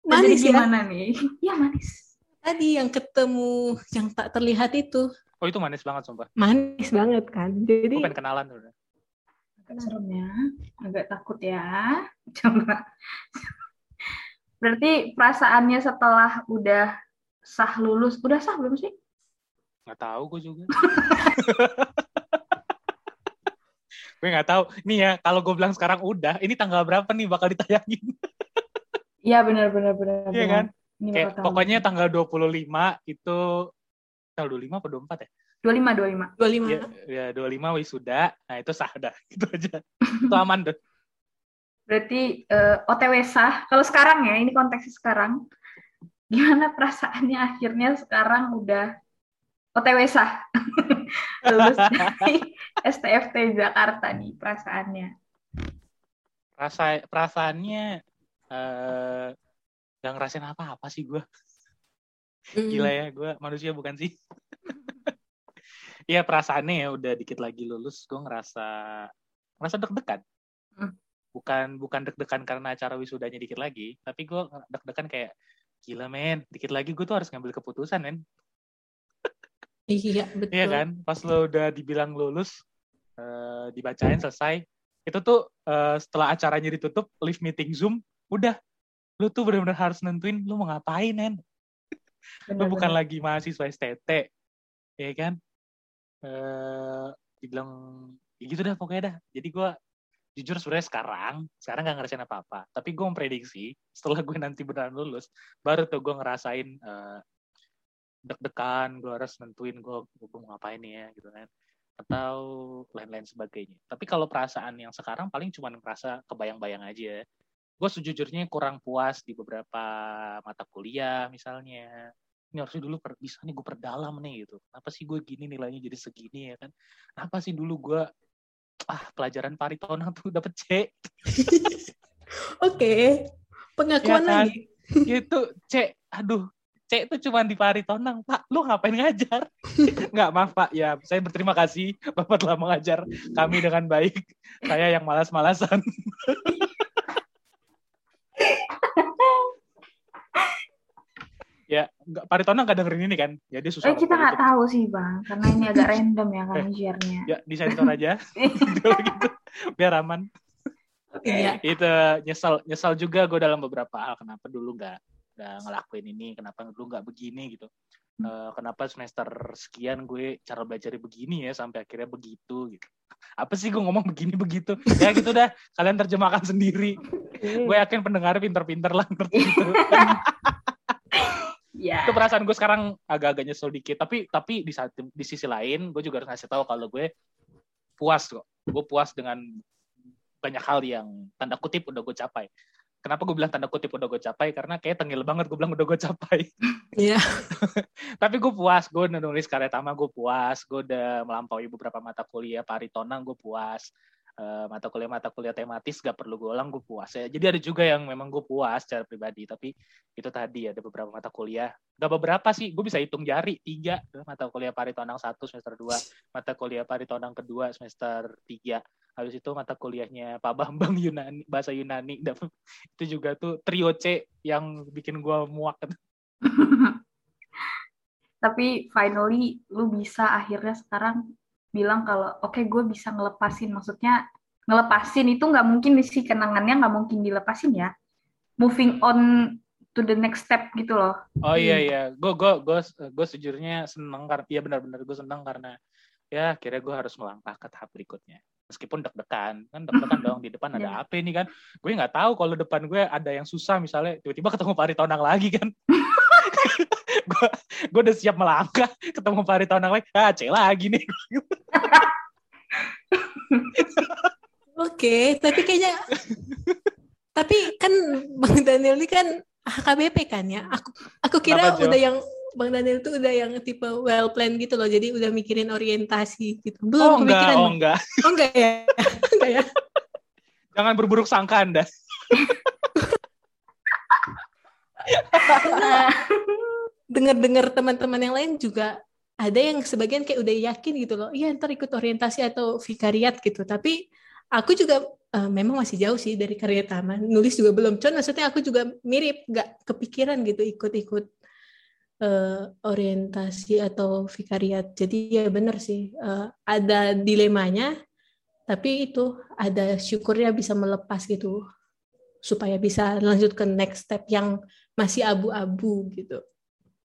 manis ya? gimana nih? Ya manis. Tadi yang ketemu yang tak terlihat itu. Oh itu manis banget sumpah. Manis banget kan. Jadi. Bukan kenalan udah. Agak serem ya. Agak takut ya. Coba. Berarti perasaannya setelah udah sah lulus, udah sah belum sih? Gak tahu gue juga. gue nggak tahu. Nih ya, kalau gue bilang sekarang udah, ini tanggal berapa nih bakal ditayangin? Iya benar benar benar. Iya kan? Ini Kayak, pokoknya tanggal 25 itu tanggal 25 apa 24 ya? 25, 25. 25. Ya, ya 25 wisuda. Nah, itu sah dah. Itu aja. itu aman deh. Berarti uh, eh, OTW sah. Kalau sekarang ya, ini konteksnya sekarang. Gimana perasaannya akhirnya sekarang udah OTW sah. Lulus dari STFT Jakarta nih perasaannya. Rasa perasaannya uh, Gak ngerasain apa-apa sih gue. Mm. Gila ya, gue manusia bukan sih. Iya perasaannya ya udah dikit lagi lulus, gue ngerasa ngerasa deg-degan. Mm. bukan bukan deg-degan karena acara wisudanya dikit lagi tapi gue deg-degan kayak gila men dikit lagi gue tuh harus ngambil keputusan men iya betul iya kan pas lo udah dibilang lulus uh, dibacain selesai itu tuh uh, setelah acaranya ditutup live meeting zoom udah lu tuh benar-benar harus nentuin lu mau ngapain men lu bukan lagi mahasiswa STT ya kan? Uh, dibilang ya gitu dah pokoknya dah. Jadi gue jujur sebenarnya sekarang sekarang gak ngerasain apa apa tapi gue memprediksi setelah gue nanti beneran lulus baru tuh gue ngerasain uh, deg-degan gue harus nentuin gue gue mau ngapain nih ya gitu kan. Atau lain-lain sebagainya. Tapi kalau perasaan yang sekarang paling cuma ngerasa kebayang-bayang aja gue sejujurnya kurang puas di beberapa mata kuliah misalnya ini harusnya dulu per, bisa nih gue perdalam nih gitu kenapa sih gue gini nilainya jadi segini ya kan kenapa sih dulu gue ah pelajaran paritona tuh dapet C. Oke, pengakuan ya kan? lagi. Itu C, aduh C itu cuma di paritonang, Pak. Lu ngapain ngajar? Nggak, maaf Pak. Ya, saya berterima kasih Bapak telah mengajar kami dengan baik. Saya yang malas-malasan. Ya nggak Paritona nggak dengerin ini kan? Jadi ya, susah eh, kita nggak tahu sih bang. Karena ini agak random ya kami eh, share-nya ya disensor aja. Gitu biar aman. Iya. itu nyesal nyesal juga gue dalam beberapa hal. Kenapa dulu nggak nggak ngelakuin ini? Kenapa dulu nggak begini gitu. Uh, kenapa semester sekian gue cara belajarnya begini ya sampai akhirnya begitu gitu. Apa sih gue ngomong begini begitu? Ya gitu dah. Kalian terjemahkan sendiri. Gue yakin pendengar pinter-pinter lah ngerti gitu yeah. itu perasaan gue sekarang agak-agak nyesel dikit. Tapi tapi di saat di sisi lain gue juga harus ngasih tahu kalau gue puas kok. Gue puas dengan banyak hal yang tanda kutip udah gue capai. Kenapa gue bilang tanda kutip udah gue capai? Karena kayak tengil banget gue bilang udah gue capai. Iya. Yeah. tapi gue puas. Gue udah nulis karya tama gue puas. Gue udah melampaui beberapa mata kuliah paritonang gue puas uh, mata kuliah mata kuliah tematis gak perlu gue ulang gue puas ya. Jadi ada juga yang memang gue puas secara pribadi tapi itu tadi ada beberapa mata kuliah. Gak beberapa sih gue bisa hitung jari tiga. Mata kuliah paritonang satu semester dua. Mata kuliah paritonang kedua semester tiga. Habis itu mata kuliahnya Pak Bambang Yunani bahasa Yunani. Itu juga tuh trio C yang bikin gue muak. Tapi finally lu bisa akhirnya sekarang bilang kalau oke okay, gue bisa ngelepasin. Maksudnya ngelepasin itu nggak mungkin sih kenangannya nggak mungkin dilepasin ya. Moving on to the next step gitu loh. Oh iya iya. Gue gue gue gue sejujurnya seneng karena iya benar-benar gue seneng karena ya kira gue harus melangkah ke tahap berikutnya. Meskipun deg-degan kan deg-degan dong di depan ada yeah. apa ini kan? Gue nggak tahu kalau depan gue ada yang susah misalnya tiba-tiba ketemu Pari Tonang lagi kan gue udah siap melangkah ketemu Farid tahun lagi ah C lagi nih oke tapi kayaknya tapi kan bang Daniel ini kan HKBP kan ya aku aku kira Kenapa, udah yang Bang Daniel tuh udah yang tipe well plan gitu loh, jadi udah mikirin orientasi gitu. Belum oh, enggak, oh enggak. Oh enggak ya? enggak ya? Jangan berburuk sangka Anda. dengar-dengar teman-teman yang lain juga ada yang sebagian kayak udah yakin gitu loh, iya ntar ikut orientasi atau vikariat gitu. Tapi aku juga uh, memang masih jauh sih dari karya taman, nulis juga belum. Cuman maksudnya aku juga mirip, gak kepikiran gitu ikut-ikut uh, orientasi atau vikariat. Jadi ya bener sih, uh, ada dilemanya, tapi itu ada syukurnya bisa melepas gitu supaya bisa lanjut ke next step yang masih abu-abu gitu.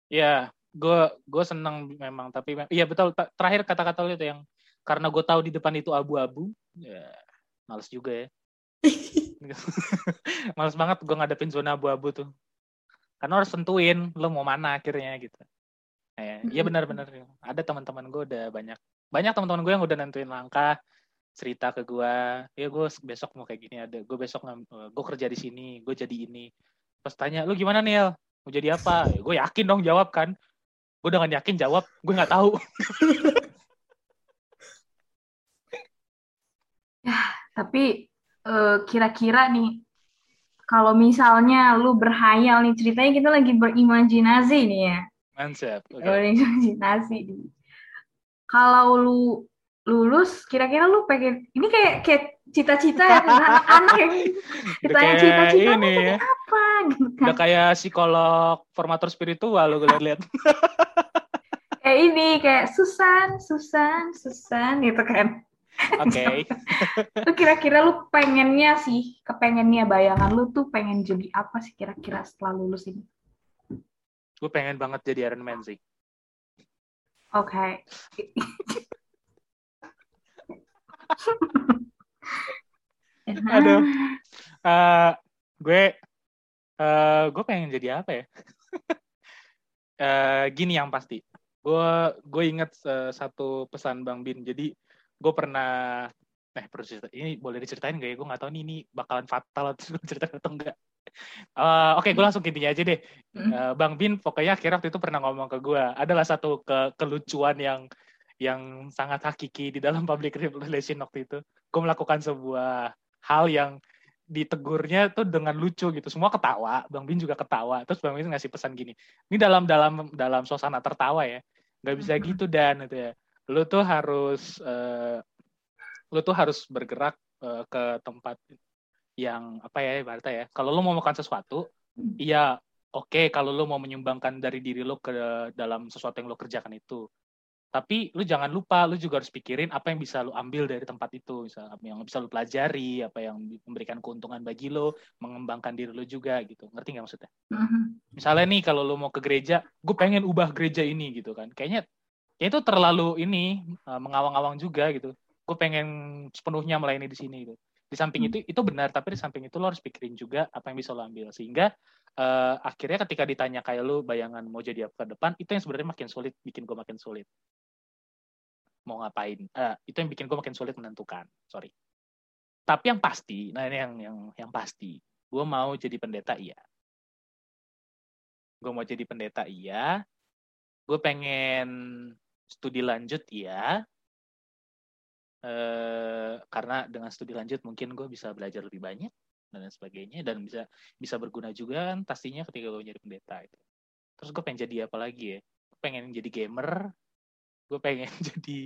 Iya, gue gue seneng memang tapi iya betul terakhir kata-kata lu itu yang karena gue tahu di depan itu abu-abu ya males juga ya. Males banget gue ngadepin zona abu-abu tuh. Karena harus tentuin lo mau mana akhirnya gitu. Ya, iya benar-benar. Ada teman-teman gue udah banyak banyak teman-teman gue yang udah nentuin langkah cerita ke gue ya gue besok mau kayak gini ada gue besok gue kerja di sini gue jadi ini pas tanya lu gimana nih mau jadi apa? Ya, gue yakin dong jawab kan. Gue dengan yakin jawab gue nggak tahu. Ya tapi uh, kira-kira nih kalau misalnya lu berhayal nih ceritanya kita lagi berimajinasi nih ya. Mantap okay. berimajinasi kalau lu lulus kira-kira lu pengen ini kayak kayak cita-cita anak-anak yang ditanya cita-cita ini ya. apa gitu kan. Udah kayak psikolog formator spiritual lo gue lihat. kayak ini kayak Susan, Susan, Susan gitu kan. Oke. Okay. kira-kira lu pengennya sih, kepengennya bayangan lu tuh pengen jadi apa sih kira-kira setelah lulus ini? Gue pengen banget jadi Iron Man sih. Oke. Okay. Aduh. Uh, gue uh, gue pengen jadi apa ya? uh, gini yang pasti. Gue gue inget uh, satu pesan Bang Bin. Jadi gue pernah eh cerita ini boleh diceritain gak ya? Gue nggak tahu nih ini bakalan fatal atau cerita atau enggak uh, oke okay, gue langsung intinya aja deh. Uh, bang Bin pokoknya akhirnya waktu itu pernah ngomong ke gue adalah satu ke kelucuan yang yang sangat hakiki di dalam public relation waktu itu. Gue melakukan sebuah hal yang ditegurnya tuh dengan lucu gitu. Semua ketawa bang Bin juga ketawa. Terus bang Bin ngasih pesan gini ini dalam dalam dalam suasana tertawa ya nggak bisa gitu dan itu ya. Lu tuh harus uh, lu tuh harus bergerak uh, ke tempat yang apa ya ibaratnya ya kalau lu mau makan sesuatu iya oke okay, kalau lu mau menyumbangkan dari diri lu ke dalam sesuatu yang lu kerjakan itu tapi lu jangan lupa lu juga harus pikirin apa yang bisa lu ambil dari tempat itu. Misalnya yang bisa lu pelajari apa yang memberikan keuntungan bagi lu mengembangkan diri lu juga gitu. Ngerti nggak maksudnya? Mm-hmm. misalnya nih kalau lu mau ke gereja gue pengen ubah gereja ini gitu kan. Kayaknya ya itu terlalu ini uh, mengawang-awang juga gitu. Gue pengen sepenuhnya melayani di sini gitu. Di samping hmm. itu itu benar tapi di samping itu lo harus pikirin juga apa yang bisa lo ambil. Sehingga uh, akhirnya ketika ditanya kayak lo bayangan mau jadi apa ke depan itu yang sebenarnya makin sulit bikin gue makin sulit mau ngapain. Uh, itu yang bikin gue makin sulit menentukan. Sorry. Tapi yang pasti nah ini yang yang yang pasti. Gue mau jadi pendeta iya. Gue mau jadi pendeta iya. Gue pengen studi lanjut ya eh, karena dengan studi lanjut mungkin gue bisa belajar lebih banyak dan sebagainya dan bisa bisa berguna juga kan pastinya ketika gue jadi pendeta itu. Terus gue pengen jadi apa lagi ya? Gue pengen jadi gamer gue pengen jadi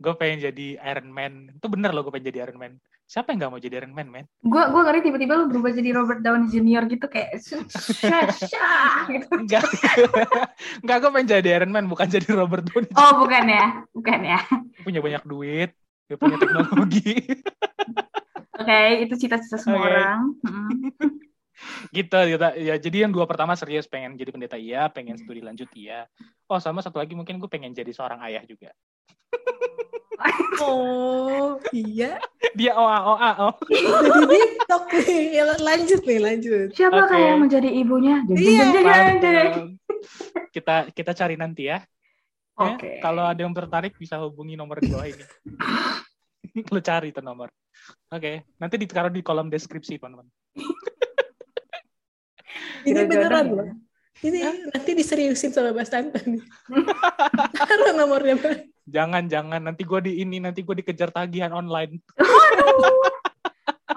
gue pengen jadi Iron Man. Itu bener loh gue pengen jadi Iron Man. Siapa yang gak mau jadi Iron Man men? Gue gue ngeri tiba-tiba lu berubah jadi Robert Downey Jr. gitu kayak gitu. Enggak enggak gue pengen jadi Iron Man bukan jadi Robert Downey Jr. oh bukan ya bukan ya. Punya banyak duit gue punya teknologi. Oke okay, itu cita-cita semua okay. orang gitu gitu ya jadi yang dua pertama serius pengen jadi pendeta iya pengen studi lanjut iya oh sama satu lagi mungkin gue pengen jadi seorang ayah juga oh iya dia oa oa oh jadi tiktok nih ya, lanjut nih lanjut siapa okay. kayak menjadi ibunya iya kita kita cari nanti ya Oke. Okay. Ya, kalau ada yang tertarik bisa hubungi nomor di bawah ini. Lu cari itu nomor. Oke, okay. nanti ditaruh di kolom deskripsi, teman-teman. Ini beneran loh. Ini Hah? nanti diseriusin sama Mas Tantan. Taruh nomornya, Bang. Jangan, jangan. Nanti gue di ini, nanti gue dikejar tagihan online.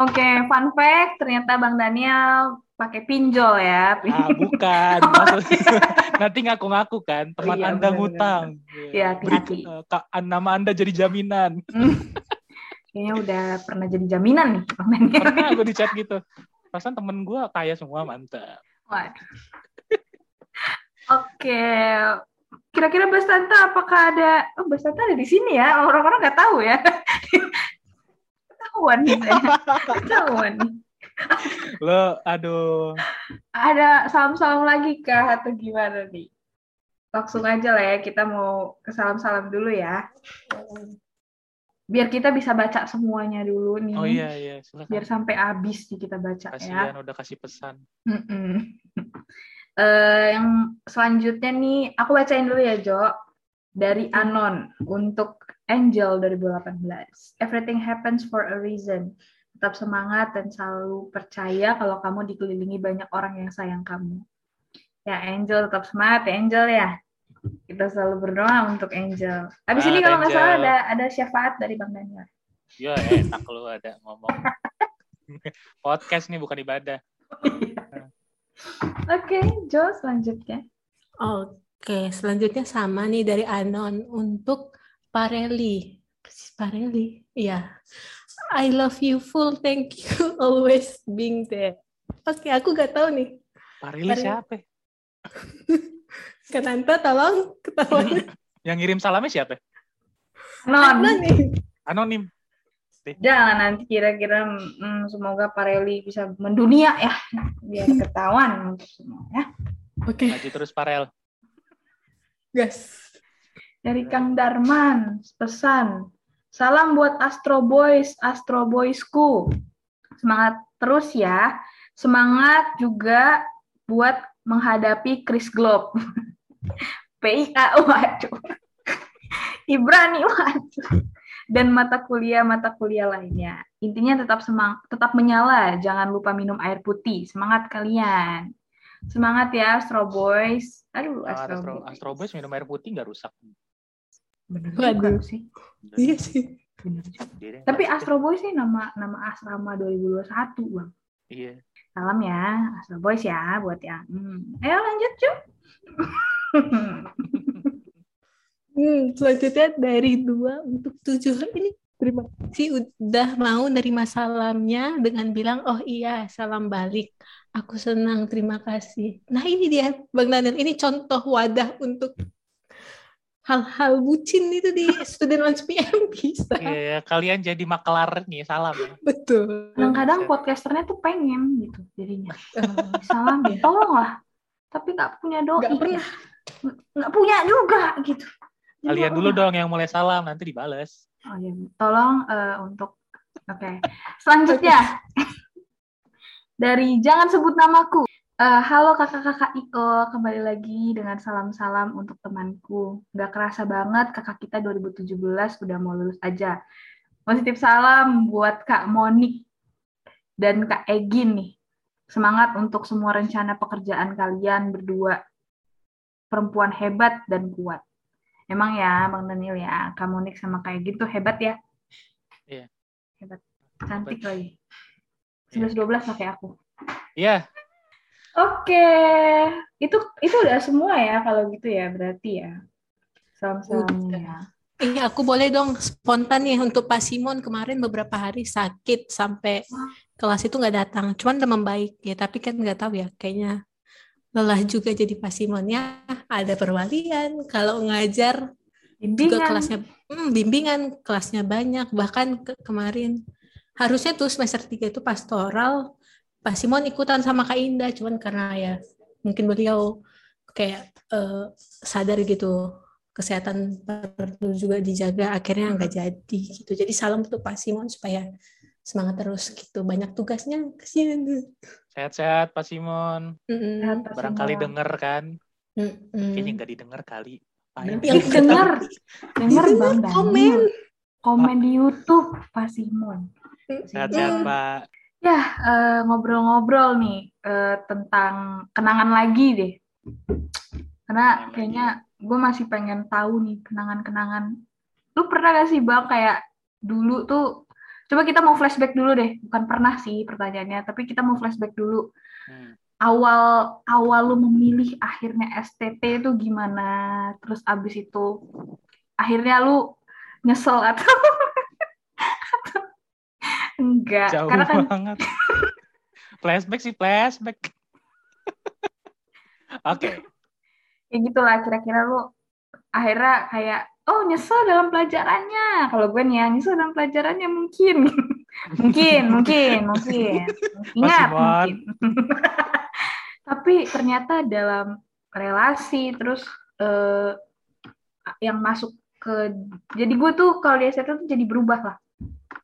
Oke, okay, fun fact. Ternyata Bang Daniel pakai pinjol ya. Ah, bukan. Maksudnya, nanti ngaku-ngaku kan. Teman iya, Anda ngutang. Iya, hati-hati. Uh, nama Anda jadi jaminan. Kayaknya udah pernah jadi jaminan nih. Pernah gue di chat gitu. Perasaan temen gue kaya semua, mantap. Oke. Kira-kira Mbak Tante apakah ada oh Mbak Tante ada di sini ya? Orang-orang nggak tahu ya. Ketahuan nih Ketahuan nih. Lo aduh. Ada salam-salam lagi kah atau gimana nih? Langsung aja lah ya kita mau ke salam-salam dulu ya biar kita bisa baca semuanya dulu nih. Oh iya iya, silakan. Biar sampai habis nih kita baca Kasian ya. udah kasih pesan. uh, yang selanjutnya nih, aku bacain dulu ya Jo. Dari Anon untuk Angel 2018. Everything happens for a reason. Tetap semangat dan selalu percaya kalau kamu dikelilingi banyak orang yang sayang kamu. Ya Angel tetap semangat ya Angel ya kita selalu berdoa untuk Angel. Habis ah, ini kalau nggak salah ada ada syafaat dari Bang Daniel. Ya enak lu ada ngomong. Podcast nih bukan ibadah. Oke, okay, Jo selanjutnya. Oke, okay, selanjutnya sama nih dari Anon untuk Pareli. Si Pareli, iya. I love you full, thank you always being there. Oke, aku gak tahu nih. Pareli, Pareli. siapa? Kenanta tolong ketawa. Yang ngirim salamnya siapa? Anonim. Anonim. Jangan nanti kira-kira hmm, semoga Pareli bisa mendunia ya biar ketahuan untuk semua ya. Oke. Okay. Maju terus Parel. Gas. Dari Kang Darman pesan salam buat Astro Boys, Astro Boysku. Semangat terus ya. Semangat juga buat menghadapi Chris Globe. PIA waduh. Ibrani waduh dan mata kuliah mata kuliah lainnya. Intinya tetap semang tetap menyala, jangan lupa minum air putih. Semangat kalian. Semangat ya Astro Boys. Aduh, Astro, Astro, Boys. Astro Boys minum air putih nggak rusak. Bener juga sih. Iya sih. Tapi Astro Boys sih nama nama asrama 2021, Bang. Iya. Salam ya, Astro Boys ya buat yang. Hmm. Ayo lanjut, Cuk. Hmm, selanjutnya dari dua untuk tujuh. Ini terima kasih udah mau nerima salamnya dengan bilang oh iya salam balik. Aku senang terima kasih. Nah ini dia bang Daniel. Ini contoh wadah untuk hal-hal bucin itu di student lunch PM bisa. Iya kalian jadi maklar nih salam ya. betul. Kadang-kadang podcasternya tuh pengen gitu jadinya. Salam ya tolonglah. Tapi nggak punya doa pernah nggak punya juga gitu Kalian dulu dong yang mulai salam, nanti dibales. Oh iya, tolong uh, untuk oke. Okay. Selanjutnya dari jangan sebut namaku. Uh, halo kakak-kakak Iko, kembali lagi dengan salam-salam untuk temanku. Gak kerasa banget kakak kita 2017 udah mau lulus aja. Positif salam buat Kak Monik dan Kak Egin nih. Semangat untuk semua rencana pekerjaan kalian berdua. Perempuan hebat dan kuat. Emang ya Bang Daniel ya, kamu Nick sama kayak gitu hebat ya? Iya. Hebat. Cantik hebat. lagi. 11 12 lah kayak aku. Iya. Oke. Itu itu udah semua ya kalau gitu ya berarti ya. Salam-salam ya. Iya, aku boleh dong spontan nih untuk Pak Simon kemarin beberapa hari sakit sampai kelas itu nggak datang. Cuman udah membaik ya, tapi kan nggak tahu ya, kayaknya lelah juga jadi pasimonnya ada perwalian. Kalau ngajar bimbingan. juga kelasnya hmm, bimbingan kelasnya banyak. Bahkan ke kemarin harusnya tuh semester 3 itu pastoral pasimon ikutan sama Kak Indah. Cuman karena ya mungkin beliau kayak uh, sadar gitu kesehatan perlu juga dijaga. Akhirnya nggak jadi gitu. Jadi salam untuk Pak Simon supaya semangat terus gitu. Banyak tugasnya. Kesian sehat-sehat Pak Simon. Mm-hmm. barangkali Simon. denger kan? Mm-hmm. kayaknya nggak didengar kali. Yang denger denger. bang komen. Komen di YouTube Pak Simon. Sehat-sehat Pak. Ya uh, ngobrol-ngobrol nih uh, tentang kenangan lagi deh. Karena kayaknya gue masih pengen tahu nih kenangan-kenangan. Lu pernah gak sih bang kayak dulu tuh Coba kita mau flashback dulu deh, bukan pernah sih pertanyaannya, tapi kita mau flashback dulu. Hmm. Awal awal lu memilih akhirnya STT itu gimana? Terus abis itu akhirnya lu nyesel atau enggak? Jauh Karena kan banget. flashback sih flashback. Oke. okay. Ya gitulah kira-kira lu akhirnya kayak oh nyesel dalam pelajarannya. Kalau gue nih ya, nyesel dalam pelajarannya mungkin. mungkin, mungkin, mungkin. Ingat, mungkin. Tapi ternyata dalam relasi, terus uh, yang masuk ke... Jadi gue tuh kalau di ST tuh jadi berubah lah.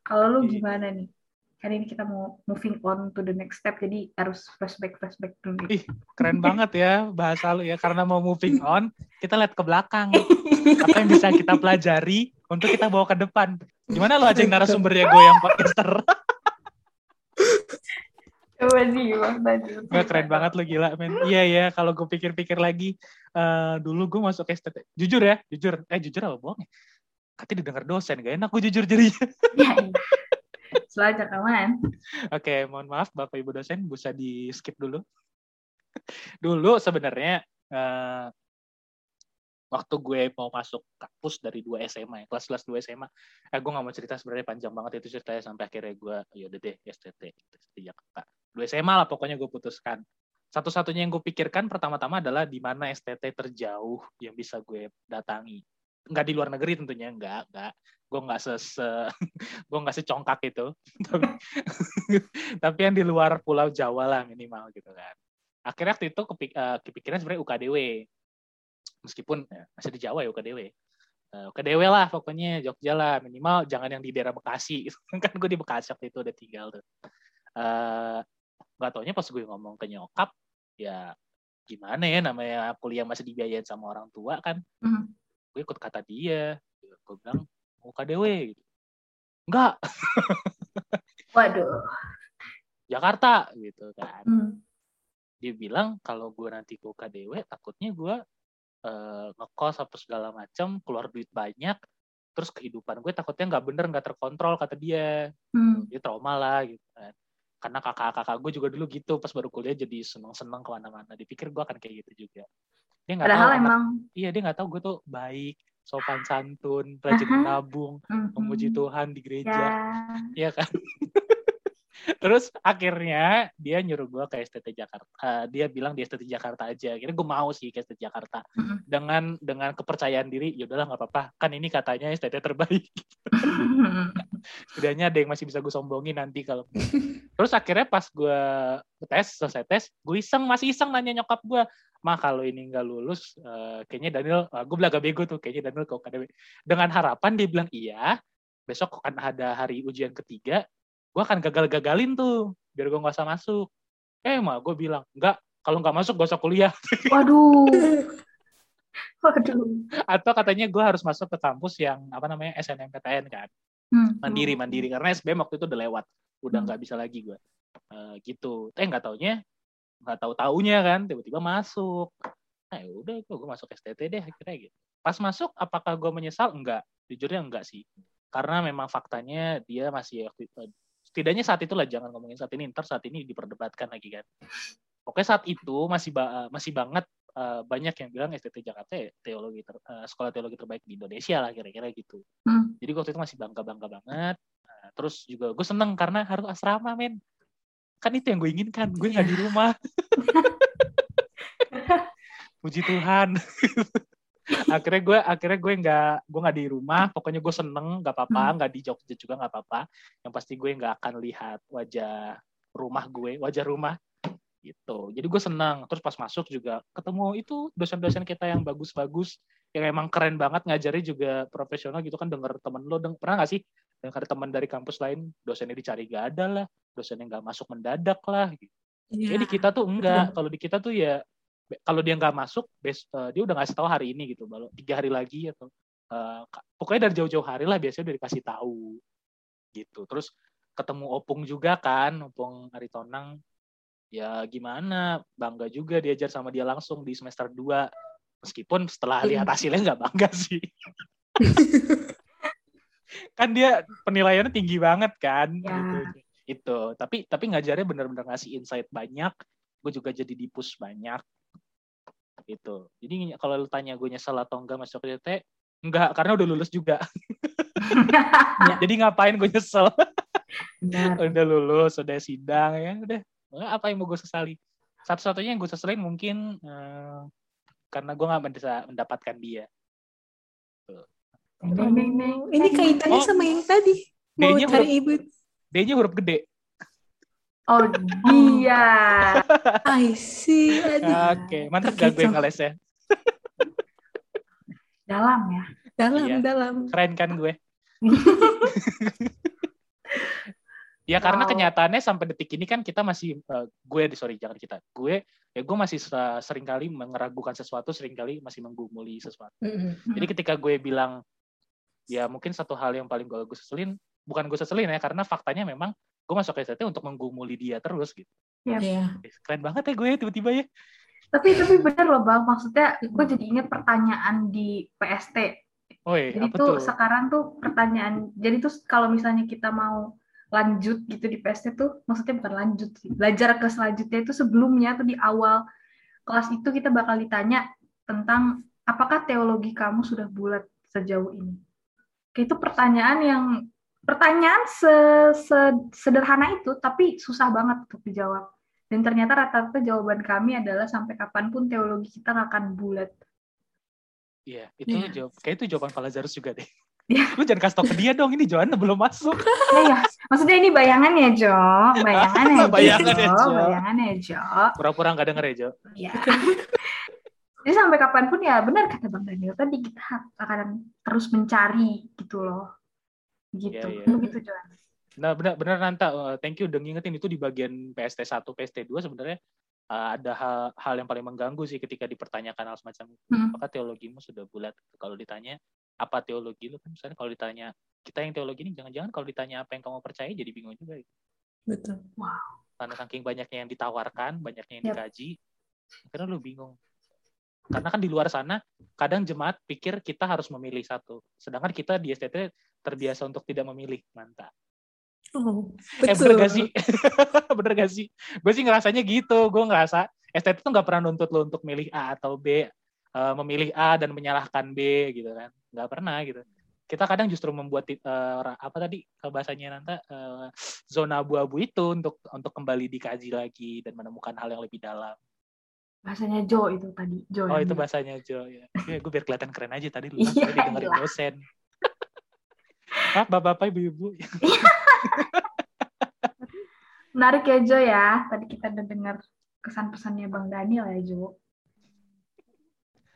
Kalau lu iya. gimana nih? Hari ini kita mau moving on to the next step, jadi harus flashback flashback dulu. Ih, keren banget ya bahasa lu ya. Karena mau moving on, kita lihat ke belakang. Apa yang bisa kita pelajari untuk kita bawa ke depan. Gimana lo aja yang narasumbernya gue yang podcaster? Coba sih, Gak keren banget lo gila, men. Iya ya, kalau gue pikir-pikir lagi, uh, dulu gue masuk STT. Jujur ya, jujur. Eh, jujur apa bohong ya? Katanya didengar dosen, gak enak gue jujur jadinya. Iya, iya. Selajar aman. Oke, mohon maaf Bapak Ibu dosen bisa di skip dulu. dulu sebenarnya uh, waktu gue mau masuk kampus dari dua SMA ya, kelas kelas dua SMA eh gue nggak mau cerita sebenarnya panjang banget itu ceritanya sampai akhirnya gue ya udah deh STT STT Jakarta dua SMA lah pokoknya gue putuskan satu-satunya yang gue pikirkan pertama-tama adalah di mana STT terjauh yang bisa gue datangi nggak di luar negeri tentunya nggak nggak. Gue nggak ses gue nggak secongkak itu. Tapi tapi yang di luar pulau Jawa lah minimal gitu kan. Akhirnya waktu itu kepik, uh, kepikiran sebenarnya UKDW meskipun ya, masih di Jawa ya UKDW uh, eh, UKDW lah pokoknya Jogja lah. Minimal jangan yang di daerah Bekasi. Kan gue di Bekasi waktu itu udah tinggal tuh. Uh, taunya pas gue ngomong ke nyokap ya gimana ya namanya kuliah masih dibiayain sama orang tua kan. Mm. Gue ikut kata dia. Gue bilang mau KDW gitu. Enggak. Waduh. Jakarta gitu kan. Mm. dia bilang kalau gue nanti ke KDW takutnya gue uh, ngekos apa segala macam keluar duit banyak terus kehidupan gue takutnya nggak bener nggak terkontrol kata dia. Hmm. dia trauma lah gitu kan. Karena kakak-kakak gue juga dulu gitu pas baru kuliah jadi seneng-seneng ke mana-mana. Dipikir gue akan kayak gitu juga dia nggak tahu emang iya dia nggak tahu gue tuh baik sopan santun rajin menabung mm-hmm. memuji Tuhan di gereja ya, ya kan Terus akhirnya dia nyuruh gue ke STT Jakarta. Uh, dia bilang di STT Jakarta aja. Akhirnya gue mau sih ke STT Jakarta. Mm-hmm. Dengan dengan kepercayaan diri, ya udahlah nggak apa-apa. Kan ini katanya STT terbaik. Setidaknya ada yang masih bisa gue sombongin nanti kalau. Terus akhirnya pas gue tes, selesai tes, gue iseng masih iseng nanya nyokap gue, mah kalau ini nggak lulus, uh, kayaknya Daniel, uh, gue belaga bego tuh, kayaknya Daniel ke UKDW. Dengan harapan dia bilang iya, besok akan ada hari ujian ketiga, gue akan gagal-gagalin tuh biar gue nggak usah masuk eh mah gue bilang nggak kalau nggak masuk gak usah kuliah waduh waduh atau katanya gue harus masuk ke kampus yang apa namanya SNMPTN kan hmm. mandiri mandiri karena SBM waktu itu udah lewat udah hmm. nggak hmm. bisa lagi gue uh, gitu eh nggak taunya nggak tahu taunya kan tiba-tiba masuk nah ya udah gue masuk STT deh akhirnya gitu pas masuk apakah gue menyesal enggak jujurnya enggak sih karena memang faktanya dia masih setidaknya saat itulah jangan ngomongin saat ini ntar saat ini diperdebatkan lagi kan Oke saat itu masih ba masih banget uh, banyak yang bilang STT Jakarta ya, teologi ter, uh, sekolah teologi terbaik di Indonesia lah kira-kira gitu. Hmm. Jadi waktu itu masih bangga-bangga banget. Nah, terus juga gue seneng karena harus asrama men. Kan itu yang gue inginkan. Gue nggak di rumah. Puji Tuhan. akhirnya gue akhirnya gue nggak gue nggak di rumah pokoknya gue seneng nggak apa-apa hmm. nggak hmm. di Jogja juga nggak apa-apa yang pasti gue nggak akan lihat wajah rumah gue wajah rumah gitu jadi gue senang terus pas masuk juga ketemu itu dosen-dosen kita yang bagus-bagus yang emang keren banget ngajari juga profesional gitu kan denger temen lo deng pernah gak sih dengar teman dari kampus lain dosennya dicari gak ada lah. Dosennya nggak masuk mendadak lah gitu. Yeah. Jadi kita tuh enggak. Kalau di kita tuh ya kalau dia nggak masuk uh, dia udah ngasih tahu hari ini gitu. Baru tiga hari lagi atau uh, pokoknya dari jauh-jauh hari lah biasanya udah dikasih tahu gitu. Terus ketemu opung juga kan opung Aritonang. Ya gimana bangga juga diajar sama dia langsung di semester 2 meskipun setelah lihat hasilnya nggak bangga sih kan dia penilaiannya tinggi banget kan ya. gitu. itu tapi tapi ngajarnya benar-benar ngasih insight banyak gue juga jadi dipus banyak. Gitu. Jadi kalau lu tanya gue nyesel atau enggak masuk TT enggak karena udah lulus juga. Ya. jadi ngapain gue nyesel? Udah lulus udah sidang ya udah. Apa yang mau gue sesali? Satu-satunya yang gue seselin mungkin uh, karena gue nggak mendapatkan dia Oh, ini kaitannya oh, sama yang tadi mau cari ibu D-nya huruf gede Oh dia. I see. Oke, okay. mantap gak gue ngelesnya? dalam ya. Dalam, iya. dalam. Keren kan gue? ya wow. karena kenyataannya sampai detik ini kan kita masih uh, gue sorry jangan kita gue ya gue masih sering kali meragukan sesuatu sering kali masih menggumuli sesuatu mm -hmm. jadi ketika gue bilang ya mungkin satu hal yang paling gue, seselin bukan gue seselin ya karena faktanya memang gue masuk ke STT untuk menggumuli dia terus gitu yep. yeah. keren banget ya gue tiba-tiba ya tapi tapi bener loh bang maksudnya gue jadi inget pertanyaan di PST oh, iya, jadi tuh, tuh sekarang tuh pertanyaan jadi tuh kalau misalnya kita mau lanjut gitu di PST tuh maksudnya bukan lanjut sih belajar ke selanjutnya itu sebelumnya tuh di awal kelas itu kita bakal ditanya tentang apakah teologi kamu sudah bulat sejauh ini? Itu pertanyaan yang pertanyaan se -se sederhana itu, tapi susah banget untuk dijawab. Dan ternyata rata-rata jawaban kami adalah sampai kapan pun teologi kita akan bulat. Iya, itu yeah. jawab, kayak itu jawaban Pak Lazarus juga deh. Yeah. Lu jangan kasih tau ke dia dong, ini Joanna belum masuk. Iya, maksudnya ini bayangan ya, Jo. Bayangan ya, bayangan ya, Jo. Bayangan ya, Jo. Pura-pura nggak denger ya, Jo. Iya. Jadi sampai kapan pun ya benar kata Bang Daniel tadi kita akan terus mencari gitu loh. Gitu. Yeah, yeah. Begitu, Joanna. Nah, benar benar Nanta, uh, thank you udah ngingetin itu di bagian PST 1, PST 2 sebenarnya uh, ada hal, hal yang paling mengganggu sih ketika dipertanyakan hal semacam itu. Hmm. Apakah teologimu sudah bulat? Kalau ditanya apa teologi lu kan misalnya kalau ditanya kita yang teologi ini jangan-jangan kalau ditanya apa yang kamu percaya jadi bingung juga. Gitu. Betul. Wow. Karena saking banyaknya yang ditawarkan, banyaknya yang yep. dikaji, karena lu bingung. Karena kan di luar sana kadang jemaat pikir kita harus memilih satu, sedangkan kita di STT terbiasa untuk tidak memilih, mantap. Oh, betul. Eh bener gak sih? bener gak sih? Gue sih ngerasanya gitu. Gue ngerasa STT tuh gak pernah nuntut lo untuk milih A atau B. Uh, memilih A dan menyalahkan B gitu kan. Gak pernah gitu. Kita kadang justru membuat uh, apa tadi bahasanya nanti uh, zona abu-abu itu untuk untuk kembali dikaji lagi dan menemukan hal yang lebih dalam. Bahasanya Jo itu tadi. Jo oh itu bahasanya Jo ya. ya gue biar kelihatan keren aja tadi lu iya, dengerin dosen. Maaf bapak-bapak ibu-ibu. Menarik ya Jo ya. Tadi kita udah dengar kesan-pesannya Bang Daniel ya Jo.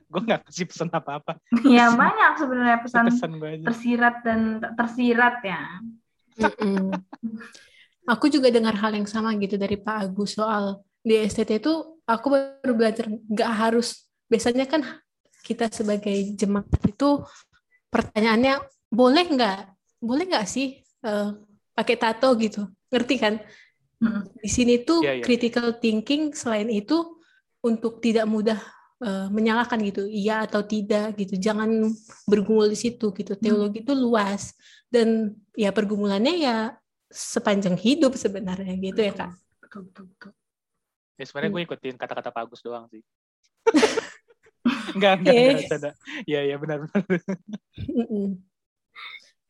Gue nggak kasih pesan apa-apa. ya banyak sebenarnya pesan, pesan tersirat dan tersirat ya. aku juga dengar hal yang sama gitu dari Pak Agus soal di STT itu aku baru belajar nggak harus biasanya kan kita sebagai jemaat itu pertanyaannya boleh nggak boleh nggak sih uh, pakai tato gitu ngerti kan hmm. di sini tuh yeah, yeah. critical thinking selain itu untuk tidak mudah uh, menyalahkan gitu iya atau tidak gitu jangan bergumul di situ gitu hmm. teologi itu luas dan ya pergumulannya ya sepanjang hidup sebenarnya gitu ya kak betul betul, betul. Ya sebenarnya gue hmm. ikutin kata-kata Pak Agus doang sih enggak enggak, enggak, enggak, ya ya benar benar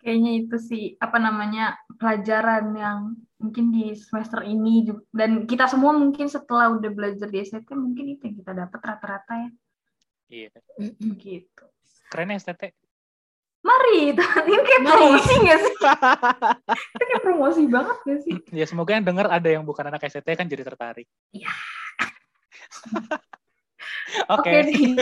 kayaknya itu sih apa namanya pelajaran yang mungkin di semester ini dan kita semua mungkin setelah udah belajar di STT mungkin itu yang kita dapat rata-rata ya. Iya. Gitu. Keren ya STT. Mari, ini kayak promosi nggak sih? Itu kayak promosi banget gak sih? Ya semoga yang dengar ada yang bukan anak STT kan jadi tertarik. Iya. Oke. Okay.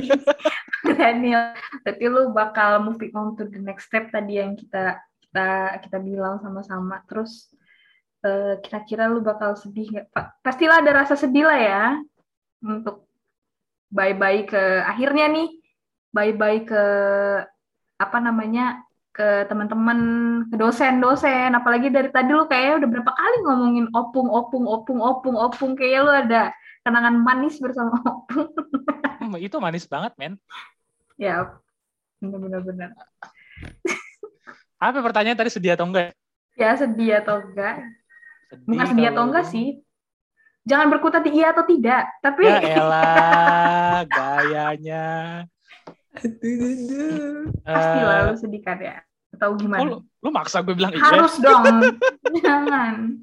okay, Daniel, tapi lu bakal moving on to the next step tadi yang kita kita kita bilang sama-sama. Terus uh, kira-kira lu bakal sedih nggak? Pastilah ada rasa sedih lah ya untuk bye-bye ke akhirnya nih bye-bye ke apa namanya ke teman-teman ke dosen-dosen. Apalagi dari tadi lu kayaknya udah berapa kali ngomongin opung opung opung opung opung. Kayak lu ada kenangan manis bersama opung. Hmm, itu manis banget men. Ya benar-benar. Apa pertanyaan tadi sedih atau enggak? Ya sedih atau enggak? Sedih bukan sedih atau enggak sih. Jangan berkutat di iya atau tidak tapi ya elah gayanya Pasti uh, lalu sedih kan ya? Atau gimana? Oh, lu, lu maksa gue bilang iya? Harus dong. Jangan.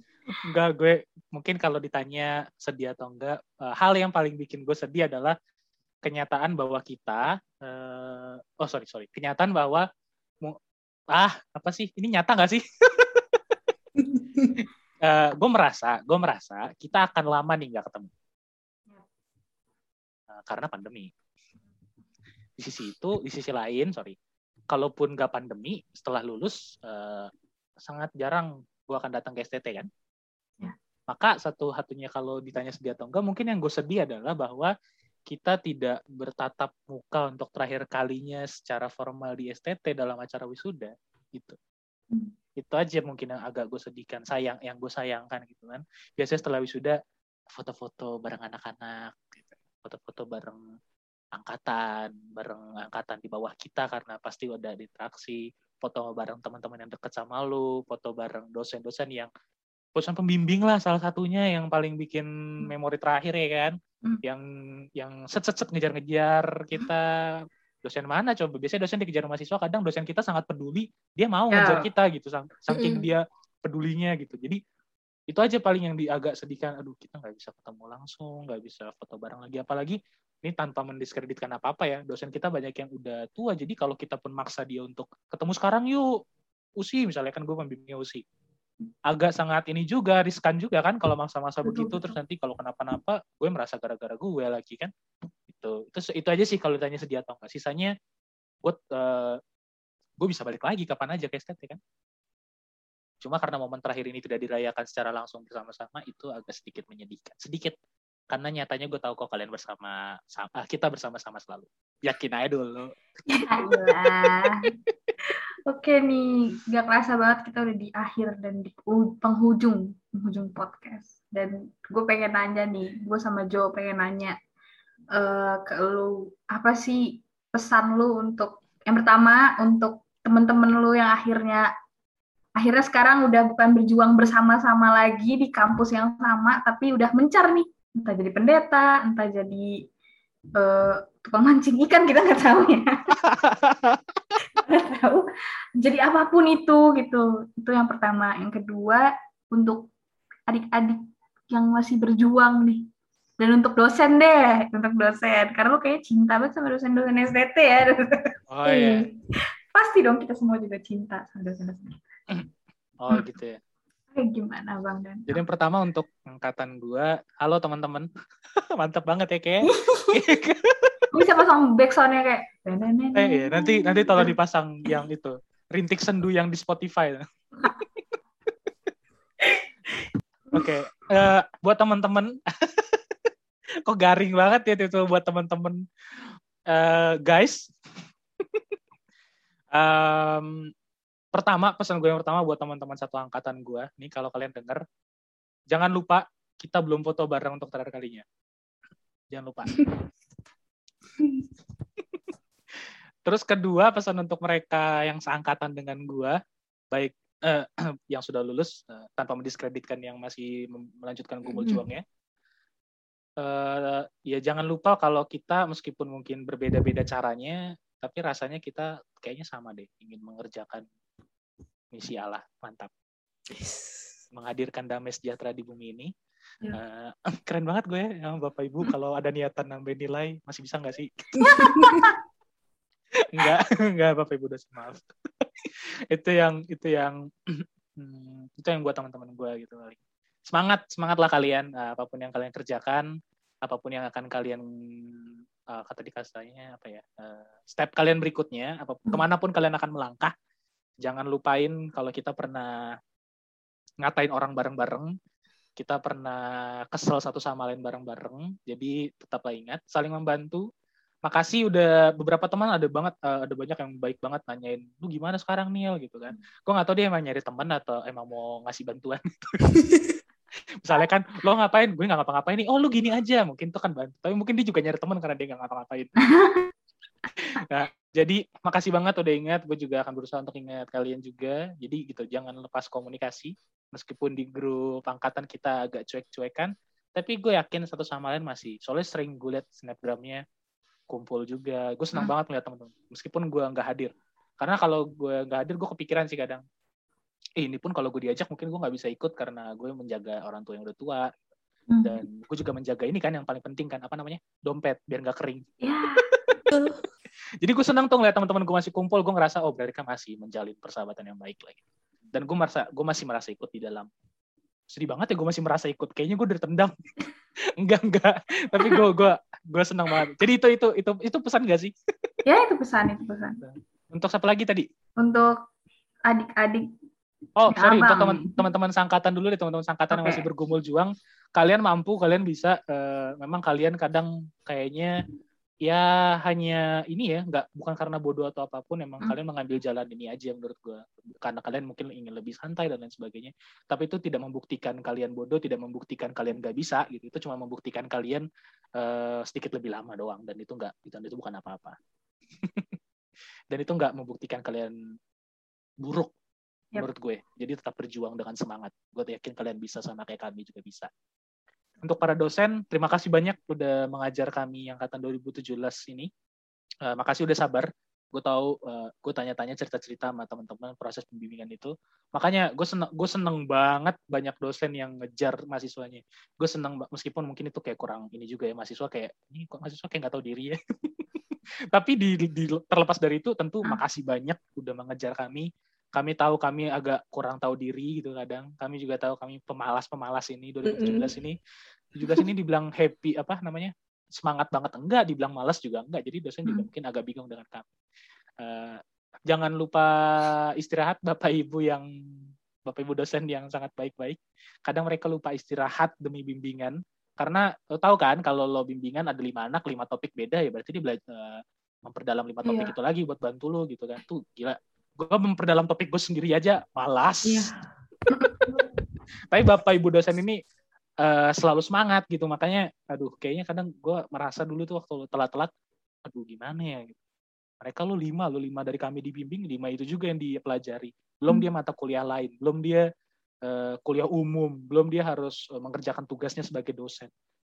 Enggak, gue mungkin kalau ditanya sedih atau enggak, uh, hal yang paling bikin gue sedih adalah kenyataan bahwa kita, uh, oh sorry sorry, kenyataan bahwa ah apa sih ini nyata nggak sih? uh, gue merasa, gue merasa kita akan lama nih nggak ketemu uh, karena pandemi di sisi itu di sisi lain sorry kalaupun gak pandemi setelah lulus uh, sangat jarang gue akan datang ke STT kan ya. maka satu satunya kalau ditanya sedih atau enggak mungkin yang gue sedih adalah bahwa kita tidak bertatap muka untuk terakhir kalinya secara formal di STT dalam acara wisuda gitu hmm. itu aja mungkin yang agak gue sedihkan sayang yang gue sayangkan gitu kan biasanya setelah wisuda foto-foto bareng anak-anak gitu. foto-foto bareng angkatan bareng angkatan di bawah kita karena pasti udah interaksi foto bareng teman-teman yang deket sama lu foto bareng dosen-dosen yang dosen pembimbing lah salah satunya yang paling bikin memori terakhir ya kan hmm. yang yang set set set ngejar-ngejar kita dosen mana coba biasanya dosen dikejar mahasiswa kadang dosen kita sangat peduli dia mau yeah. ngejar kita gitu saking mm -hmm. dia pedulinya gitu jadi itu aja paling yang di agak sedihkan aduh kita nggak bisa ketemu langsung nggak bisa foto bareng lagi apalagi ini tanpa mendiskreditkan apa apa ya. Dosen kita banyak yang udah tua jadi kalau kita pun maksa dia untuk ketemu sekarang yuk usi misalnya kan gue membimbingnya usi agak sangat ini juga riskan juga kan kalau masa-masa begitu terus nanti kalau kenapa-napa gue merasa gara-gara gue lagi kan. Itu itu itu aja sih kalau ditanya sedia atau enggak. Sisanya gue uh, gue bisa balik lagi kapan aja ke STT kan. Cuma karena momen terakhir ini tidak dirayakan secara langsung bersama-sama itu agak sedikit menyedihkan. Sedikit karena nyatanya gue tahu kok kalian bersama sama, kita bersama-sama selalu. Yakin aja dulu. Oke nih, gak kerasa banget kita udah di akhir dan di penghujung penghujung podcast. Dan gue pengen nanya nih, gue sama Joe pengen nanya uh, ke lu apa sih pesan lu untuk yang pertama untuk temen-temen lu yang akhirnya akhirnya sekarang udah bukan berjuang bersama-sama lagi di kampus yang sama, tapi udah mencar nih, entah jadi pendeta, entah jadi uh, tukang mancing ikan kita nggak tahu ya. tahu. Jadi apa pun itu gitu. Itu yang pertama. Yang kedua untuk adik-adik yang masih berjuang nih. Dan untuk dosen deh untuk dosen. Karena lu kayak cinta banget sama dosen-dosen STT ya. Oh iya. Pasti dong kita semua juga cinta sama dosen-dosen. Oh gitu ya Kayak gimana bang Dan? Jadi yang pertama untuk angkatan gua, halo teman-teman, mantap banget ya kayak. bisa pasang backsoundnya kayak eh, iya. nanti nanti tolong dipasang yang itu rintik sendu yang di Spotify Oke, okay. uh, eh, buat teman-teman, kok garing banget ya itu buat teman-teman, uh, guys. um, pertama pesan gue yang pertama buat teman-teman satu angkatan gue, nih kalau kalian dengar, jangan lupa kita belum foto bareng untuk terakhir kalinya. Jangan lupa. Terus kedua pesan untuk mereka yang seangkatan dengan gua, baik uh, yang sudah lulus uh, tanpa mendiskreditkan yang masih melanjutkan gumul juangnya. Uh, ya jangan lupa kalau kita meskipun mungkin berbeda-beda caranya, tapi rasanya kita kayaknya sama deh, ingin mengerjakan misi Allah. Mantap. Menghadirkan damai sejahtera di bumi ini. Uh, keren banget gue ya Bapak Ibu kalau ada niatan nambah nilai masih bisa nggak sih? enggak, enggak Bapak Ibu udah maaf. itu yang itu yang hmm, itu yang buat teman-teman gue gitu kali. Semangat, semangatlah kalian uh, apa pun yang kalian kerjakan, apa pun yang akan kalian uh, kata dikasihnya apa ya uh, step kalian berikutnya, apa hmm. ke mana pun kalian akan melangkah, jangan lupain kalau kita pernah ngatain orang bareng-bareng, kita pernah kesel satu sama lain bareng-bareng. Jadi tetaplah ingat, saling membantu, makasih udah beberapa teman ada banget uh, ada banyak yang baik banget nanyain lu gimana sekarang Neil gitu kan. Gue nggak tahu dia emang nyari teman atau emang mau ngasih bantuan. Gitu. misalnya kan lo ngapain? Gue nggak ngapa-ngapain nih oh lu gini aja. Mungkin tuh kan bantu tapi mungkin dia juga nyari teman karena dia nggak ngapa-ngapain nah jadi makasih banget udah ingat gue juga akan berusaha untuk ingat kalian juga. Jadi gitu jangan lepas komunikasi meskipun di grup angkatan kita agak cuek-cuekan tapi gue yakin satu sama lain masih soalnya sering gue liat snapgramnya kumpul juga. Gue senang hmm. banget melihat teman-teman meskipun gue nggak hadir. Karena kalau gue nggak hadir gue kepikiran sih kadang. Eh, ini pun kalau gue diajak mungkin gue nggak bisa ikut karena gue menjaga orang tua yang udah tua. Hmm. dan gue juga menjaga ini kan yang paling penting kan apa namanya dompet biar nggak kering ya, jadi gue senang tuh ngeliat teman-teman gue masih kumpul gue ngerasa oh mereka masih menjalin persahabatan yang baik lagi dan gue merasa gue masih merasa ikut di dalam. Sedih banget ya gue masih merasa ikut. Kayaknya gue tendang. Enggak enggak. Tapi gue gue gue senang banget. Jadi itu itu itu itu pesan gak sih? Ya itu pesan itu pesan. Untuk siapa lagi tadi? Untuk adik-adik. Oh, sorry, untuk teman-teman sangkatan dulu deh, teman-teman sangkatan okay. yang masih bergumul juang, kalian mampu, kalian bisa. Uh, memang kalian kadang kayaknya ya hanya ini ya nggak bukan karena bodoh atau apa pun emang hmm. kalian mengambil jalan ini aja menurut gue karena kalian mungkin ingin lebih santai dan lain sebagainya. Tapi itu tidak membuktikan kalian bodoh tidak membuktikan kalian nggak bisa gitu. Itu cuma membuktikan kalian uh, sedikit lebih lama doang. Dan itu nggak dan itu bukan apa-apa. Dan itu nggak membuktikan kalian buruk yep. menurut gue. Jadi tetap berjuang dengan semangat. Gue yakin kalian bisa sama kayak kami juga bisa untuk para dosen, terima kasih banyak udah mengajar kami angkatan 2017 ini. uh, makasih udah sabar. Gue tahu uh, gue tanya-tanya cerita-cerita sama teman-teman proses pembimbingan itu. Makanya gue seneng gue seneng banget banyak dosen yang ngejar mahasiswanya. Gue seneng meskipun mungkin itu kayak kurang ini juga ya mahasiswa kayak ini kok mahasiswa kayak nggak tahu diri ya? Tapi di, di terlepas dari itu tentu hmm. makasih banyak udah mengejar kami kami tahu kami agak kurang tahu diri gitu kadang. Kami juga tahu kami pemalas-pemalas ini 2017 ini. 2017 ini dibilang happy apa namanya semangat banget. Enggak dibilang malas juga enggak. Jadi dosen juga hmm. mungkin agak bingung dengan kami. Uh, jangan lupa istirahat bapak ibu yang bapak ibu dosen yang sangat baik-baik. Kadang mereka lupa istirahat demi bimbingan. Karena lo tahu kan kalau lo bimbingan ada lima anak lima topik beda ya. Berarti dia belajar uh, memperdalam lima topik yeah. itu lagi buat bantu lo gitu kan. Tuh gila gue memperdalam topik gue sendiri aja malas yeah. tapi bapak ibu dosen ini uh, selalu semangat gitu makanya aduh kayaknya kadang gue merasa dulu tuh waktu telat-telat aduh gimana ya gitu. mereka lo lima lo lima dari kami dibimbing lima itu juga yang dipelajari belum hmm. dia mata kuliah lain belum dia uh, kuliah umum belum dia harus uh, mengerjakan tugasnya sebagai dosen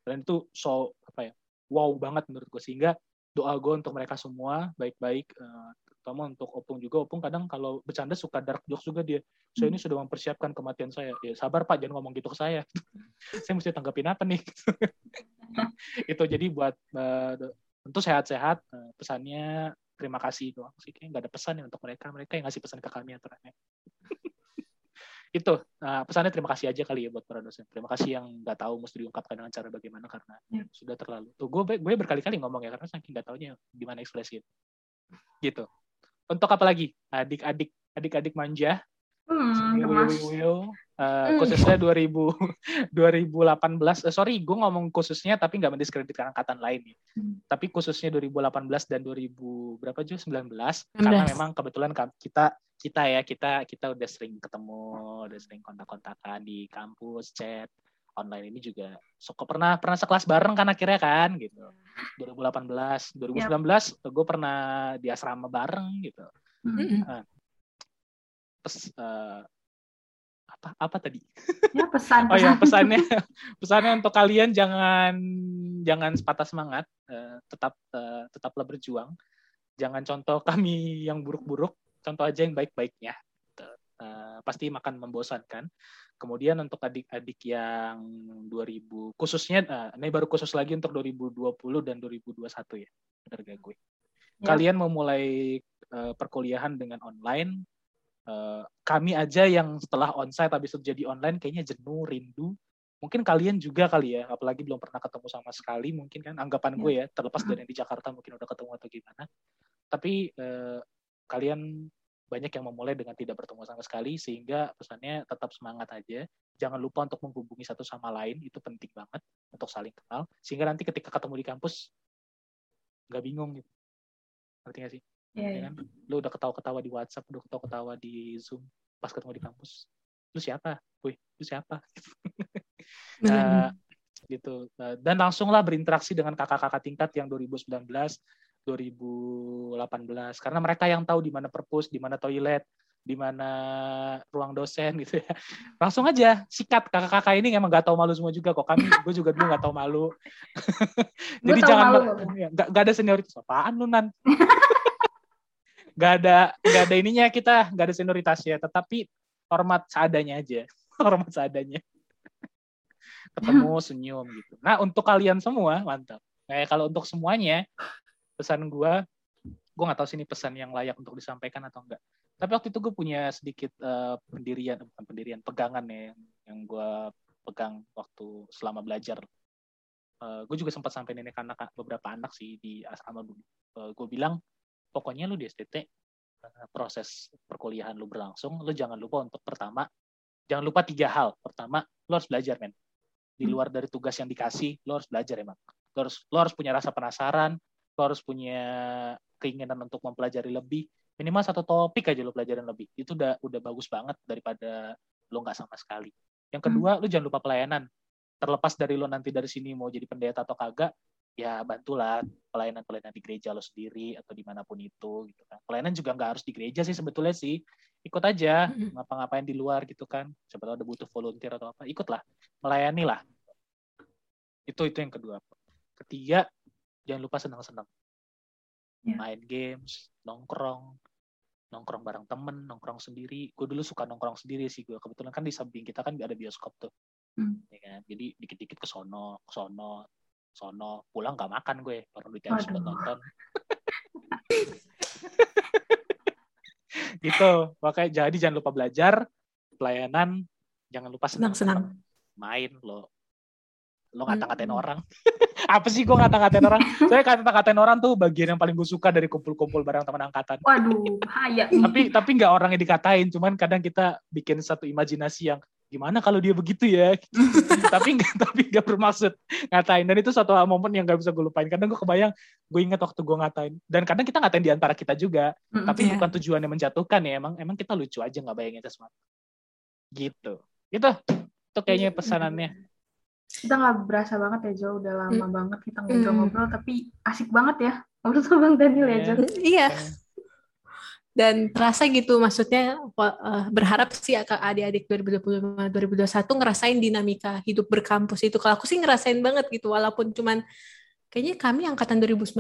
dan itu so apa ya wow banget menurut gue sehingga doa gue untuk mereka semua baik-baik uh, terutama untuk Opung juga. Opung kadang kalau bercanda suka dark jokes juga dia. Saya ini hmm. sudah mempersiapkan kematian saya. Ya sabar pak jangan ngomong gitu ke saya. Saya mesti tanggapin apa nih? Itu jadi buat uh, tentu sehat-sehat uh, pesannya. Terima kasih doang sih. Kayak nggak ada pesan ya untuk mereka. Mereka yang ngasih pesan ke kami aturannya itu. Nah, pesannya terima kasih aja kali ya buat para dosen. Terima kasih yang nggak tahu mesti diungkapkan dengan cara bagaimana karena ya. sudah terlalu. Tuh gue gue berkali-kali ngomong ya karena saking nggak taunya gimana ekspresi gitu. Untuk apa lagi? Adik-adik adik-adik manja. Hmm, Uh, khususnya 2000 2018 uh, sorry gue ngomong khususnya tapi nggak mendiskreditkan angkatan lain ya. Hmm. tapi khususnya 2018 dan 2000 berapa juga 19 19. karena memang kebetulan kita kita ya kita kita udah sering ketemu udah sering kontak-kontakan di kampus chat online ini juga so, pernah pernah sekelas bareng kan akhirnya kan gitu 2018 2019 yep. gue pernah di asrama bareng gitu mm-hmm. uh, terus uh, apa? Apa tadi? Ya pesan oh ya pesannya pesannya untuk kalian jangan jangan sepatah semangat uh, tetap uh, tetaplah berjuang. Jangan contoh kami yang buruk-buruk contoh aja yang baik-baiknya uh, pasti makan membosankan. Kemudian untuk adik-adik yang 2000 khususnya uh, ini baru khusus lagi untuk 2020 dan 2021 ya. Benar gak gue? Ya. Kalian memulai uh, perkuliahan dengan online uh, kami aja yang setelah onsite habis itu jadi online kayaknya jenuh, rindu. Mungkin kalian juga kali ya, apalagi belum pernah ketemu sama sekali mungkin kan anggapan ya. gue ya, terlepas dari yang di Jakarta mungkin udah ketemu atau gimana. Tapi uh, kalian banyak yang memulai dengan tidak bertemu sama sekali sehingga pesannya tetap semangat aja jangan lupa untuk menghubungi satu sama lain itu penting banget untuk saling kenal sehingga nanti ketika ketemu di kampus nggak bingung gitu ngerti gak sih yeah, ya kan? lu udah ketawa-ketawa di WhatsApp udah ketawa-ketawa di Zoom pas ketemu di kampus lu siapa wih lu siapa uh, gitu uh, dan langsunglah berinteraksi dengan kakak-kakak tingkat yang 2019 2018 karena mereka yang tahu di mana perpus, di mana toilet, di mana ruang dosen gitu ya. Langsung aja sikat kakak-kakak ini emang gak tahu malu semua juga kok. Kami gue juga dulu gak tahu malu. Jadi jangan ya, gak, gak ada senioritas apaan lu nan. Gak ada gak ada ininya kita gak ada senioritas ya, tetapi hormat seadanya aja. hormat seadanya. Ketemu senyum gitu. Nah, untuk kalian semua mantap. Kayak kalau untuk semuanya pesan gue gue nggak tahu sih ini pesan yang layak untuk disampaikan atau enggak tapi waktu itu gue punya sedikit uh, pendirian bukan pendirian pegangan ya yang, yang gue pegang waktu selama belajar uh, gue juga sempat sampai nenek anak beberapa anak sih di asrama dulu uh, gue bilang pokoknya lu di STT uh, proses perkuliahan lu berlangsung lu jangan lupa untuk pertama jangan lupa tiga hal. Pertama lu harus belajar men. Di hmm. luar dari tugas yang dikasih lo harus belajar emang. Lo harus lo harus punya rasa penasaran lo harus punya keinginan untuk mempelajari lebih. Minimal satu topik aja lo pelajarin lebih. Itu udah udah bagus banget daripada lo nggak sama sekali. Yang kedua hmm. lo jangan lupa pelayanan. Terlepas dari lo nanti dari sini mau jadi pendeta atau kagak ya bantulah pelayanan pelayanan di gereja lo sendiri atau di mana pun itu gitu kan. Pelayanan juga nggak harus di gereja sih sebetulnya sih. Ikut aja ngapa-ngapain di luar gitu kan. Siapa tahu ada butuh volunteer atau apa ikutlah. Melayani lah. Itu itu yang kedua. Ketiga jangan lupa senang-senang. Yeah. main games nongkrong. Nongkrong bareng temen nongkrong sendiri. Gue dulu suka nongkrong sendiri sih gue kebetulan kan di samping kita kan ada bioskop tuh. Hmm. ya kan? Jadi dikit-dikit ke sono ke sono sono pulang gak makan gue baru di buat nonton. Gitu makanya jadi jangan lupa belajar pelayanan jangan lupa senang-senang. Main lo lo ngata-ngatain hmm. orang. Apa sih gue ngata-ngatain orang? Saya kata-ngatain orang tuh bagian yang paling gue suka dari kumpul-kumpul bareng teman angkatan. Waduh bahaya tapi tapi nggak orang yang dikatain cuman kadang kita bikin satu imajinasi yang gimana kalau dia begitu ya? Tapi nggak tapi nggak bermaksud ngatain. Dan itu satu momen yang nggak bisa gue lupain. Kadang gue kebayang gue ingat waktu gue ngatain. Dan kadang kita ngatain di antara kita juga. Mm, tapi yeah. bukan tujuannya menjatuhkan ya. Emang emang kita lucu aja nggak bayangin sesuatu gitu. Itu itu kayaknya iya. pesanannya. Kita nggak berasa banget ya Jo. Udah lama mm. banget kita ngobrol-ngobrol mm. tapi asik banget ya. Ngobrol sama Bang Daniel ya Jo. Iya dan terasa gitu maksudnya uh, berharap sih adik-adik 2025 2021 ngerasain dinamika hidup berkampus itu. Kalau aku sih ngerasain banget gitu walaupun cuman kayaknya kami angkatan 2019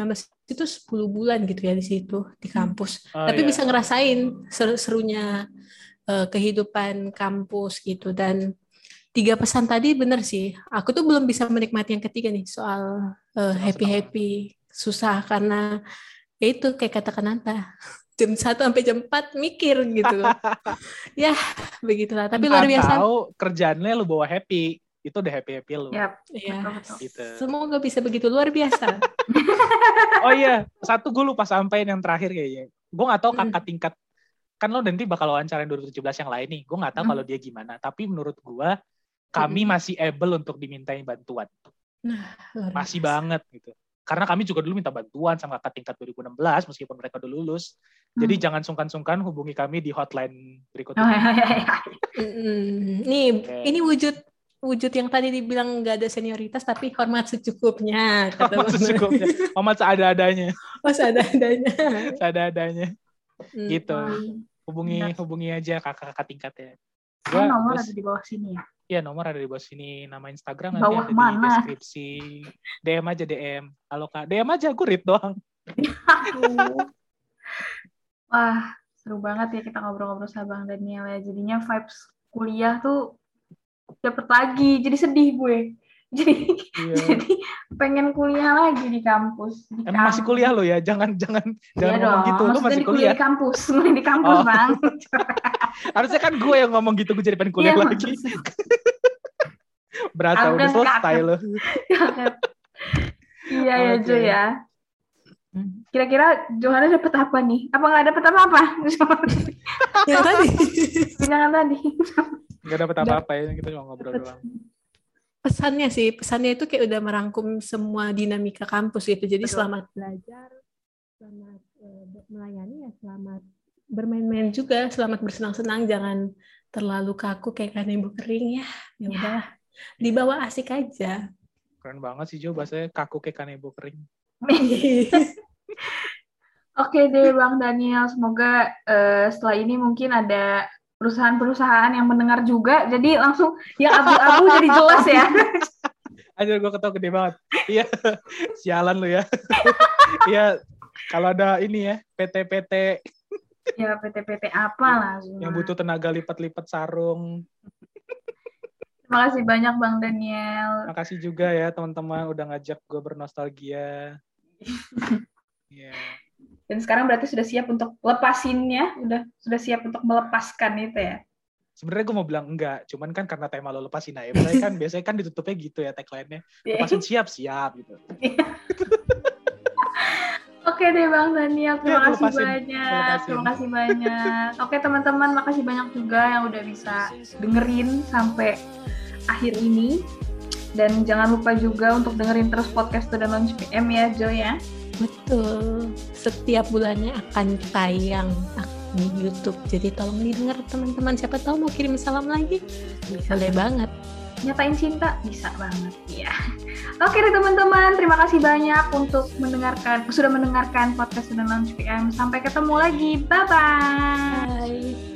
itu 10 bulan gitu ya di situ di kampus. Oh, tapi iya. bisa ngerasain seru-serunya uh, kehidupan kampus gitu. Dan tiga pesan tadi bener sih aku tuh belum bisa menikmati yang ketiga nih soal uh, happy happy susah karena ya itu kayak kata Kananta jam satu sampai jam 4 mikir gitu. ya, begitulah. Tapi luar biasa. Tahu kerjaannya lu bawa happy, itu udah happy happy lu. Yep. Ya. Gitu. Semoga bisa begitu luar biasa. oh iya, satu gue lupa sampein yang terakhir kayaknya. Gue gak tahu hmm. kakak tingkat kan lo nanti bakal wawancara 2017 yang lain nih. Gue gak tahu hmm. kalau dia gimana. Tapi menurut gue kami hmm. masih able untuk dimintain bantuan. Nah, masih banget gitu karena kami juga dulu minta bantuan sama kakak tingkat 2016 meskipun mereka udah lulus. Hmm. Jadi jangan sungkan-sungkan hubungi kami di hotline berikutnya. Oh, iya, iya, iya. Nih, okay. ini wujud wujud yang tadi dibilang nggak ada senioritas tapi hormat secukupnya. hormat secukupnya. Hormat seada-adanya. Oh, seada-adanya. seada-adanya. Hmm. Gitu. Hubungi hubungi aja kakak-kakak tingkat ya. Gua, nomor ada di bawah sini ya. Iya nomor ada di bawah sini. Nama Instagram nanti ada mana? di deskripsi DM aja DM halo kak. DM aja gue read doang. Wah seru banget ya kita ngobrol-ngobrol sama Bang Daniel ya. Jadinya vibes kuliah tuh dapet lagi. Jadi sedih gue jadi iya. jadi pengen kuliah lagi di kampus. Di Emang kampus. masih kuliah lo ya? Jangan jangan iya jangan ngomong gitu. Lo masih kuliah. di kampus, di kampus, oh. Bang. Harusnya kan gue yang ngomong gitu, gue jadi pengen kuliah iya, lagi. Berasa udah selesai lo. iya ya Jo ya. Kira-kira Johanna dapat apa nih? Apa nggak dapat apa-apa? yang tadi. Jangan tadi. Nggak dapat apa-apa ya, kita cuma ngobrol doang pesannya sih pesannya itu kayak udah merangkum semua dinamika kampus gitu. Jadi Betul. selamat belajar selamat uh, melayani ya selamat bermain-main juga selamat bersenang-senang jangan terlalu kaku kayak kanebo kering ya. Ya udah dibawa asik aja. Keren banget sih Jo bahasanya kaku kayak kanebo kering. Oke deh Bang Daniel, semoga uh, setelah ini mungkin ada perusahaan-perusahaan yang mendengar juga jadi langsung yang abu-abu jadi jelas ya Anjir gue ketawa gede banget. Iya, sialan lu ya. Iya, kalau ada ini ya, PT-PT. Ya, PT-PT apa lah. Yang butuh tenaga lipat-lipat sarung. Terima kasih banyak Bang Daniel. Terima kasih juga ya teman-teman udah ngajak gue bernostalgia. Iya. yeah. Dan sekarang berarti sudah siap untuk lepasinnya, udah sudah siap untuk melepaskan itu ya. Sebenarnya gue mau bilang enggak, cuman kan karena tema lo lepasin aja. Kan biasanya kan ditutupnya gitu ya tagline-nya. Iya. Lepasin siap siap gitu. Iya. Oke deh Bang Daniel, terima ya, kasih banyak. Terima kasih banyak. Oke teman-teman, makasih banyak juga yang udah bisa dengerin sampai akhir ini. Dan jangan lupa juga untuk dengerin terus podcast dan Launch PM ya, Jo ya. Betul. Setiap bulannya akan tayang di YouTube. Jadi tolong didengar teman-teman. Siapa tahu mau kirim salam lagi? Bisa Boleh banget. Nyatain cinta bisa banget. ya Oke deh teman-teman, terima kasih banyak untuk mendengarkan sudah mendengarkan podcast dan Launch PM. Sampai ketemu lagi. Bye-bye. bye bye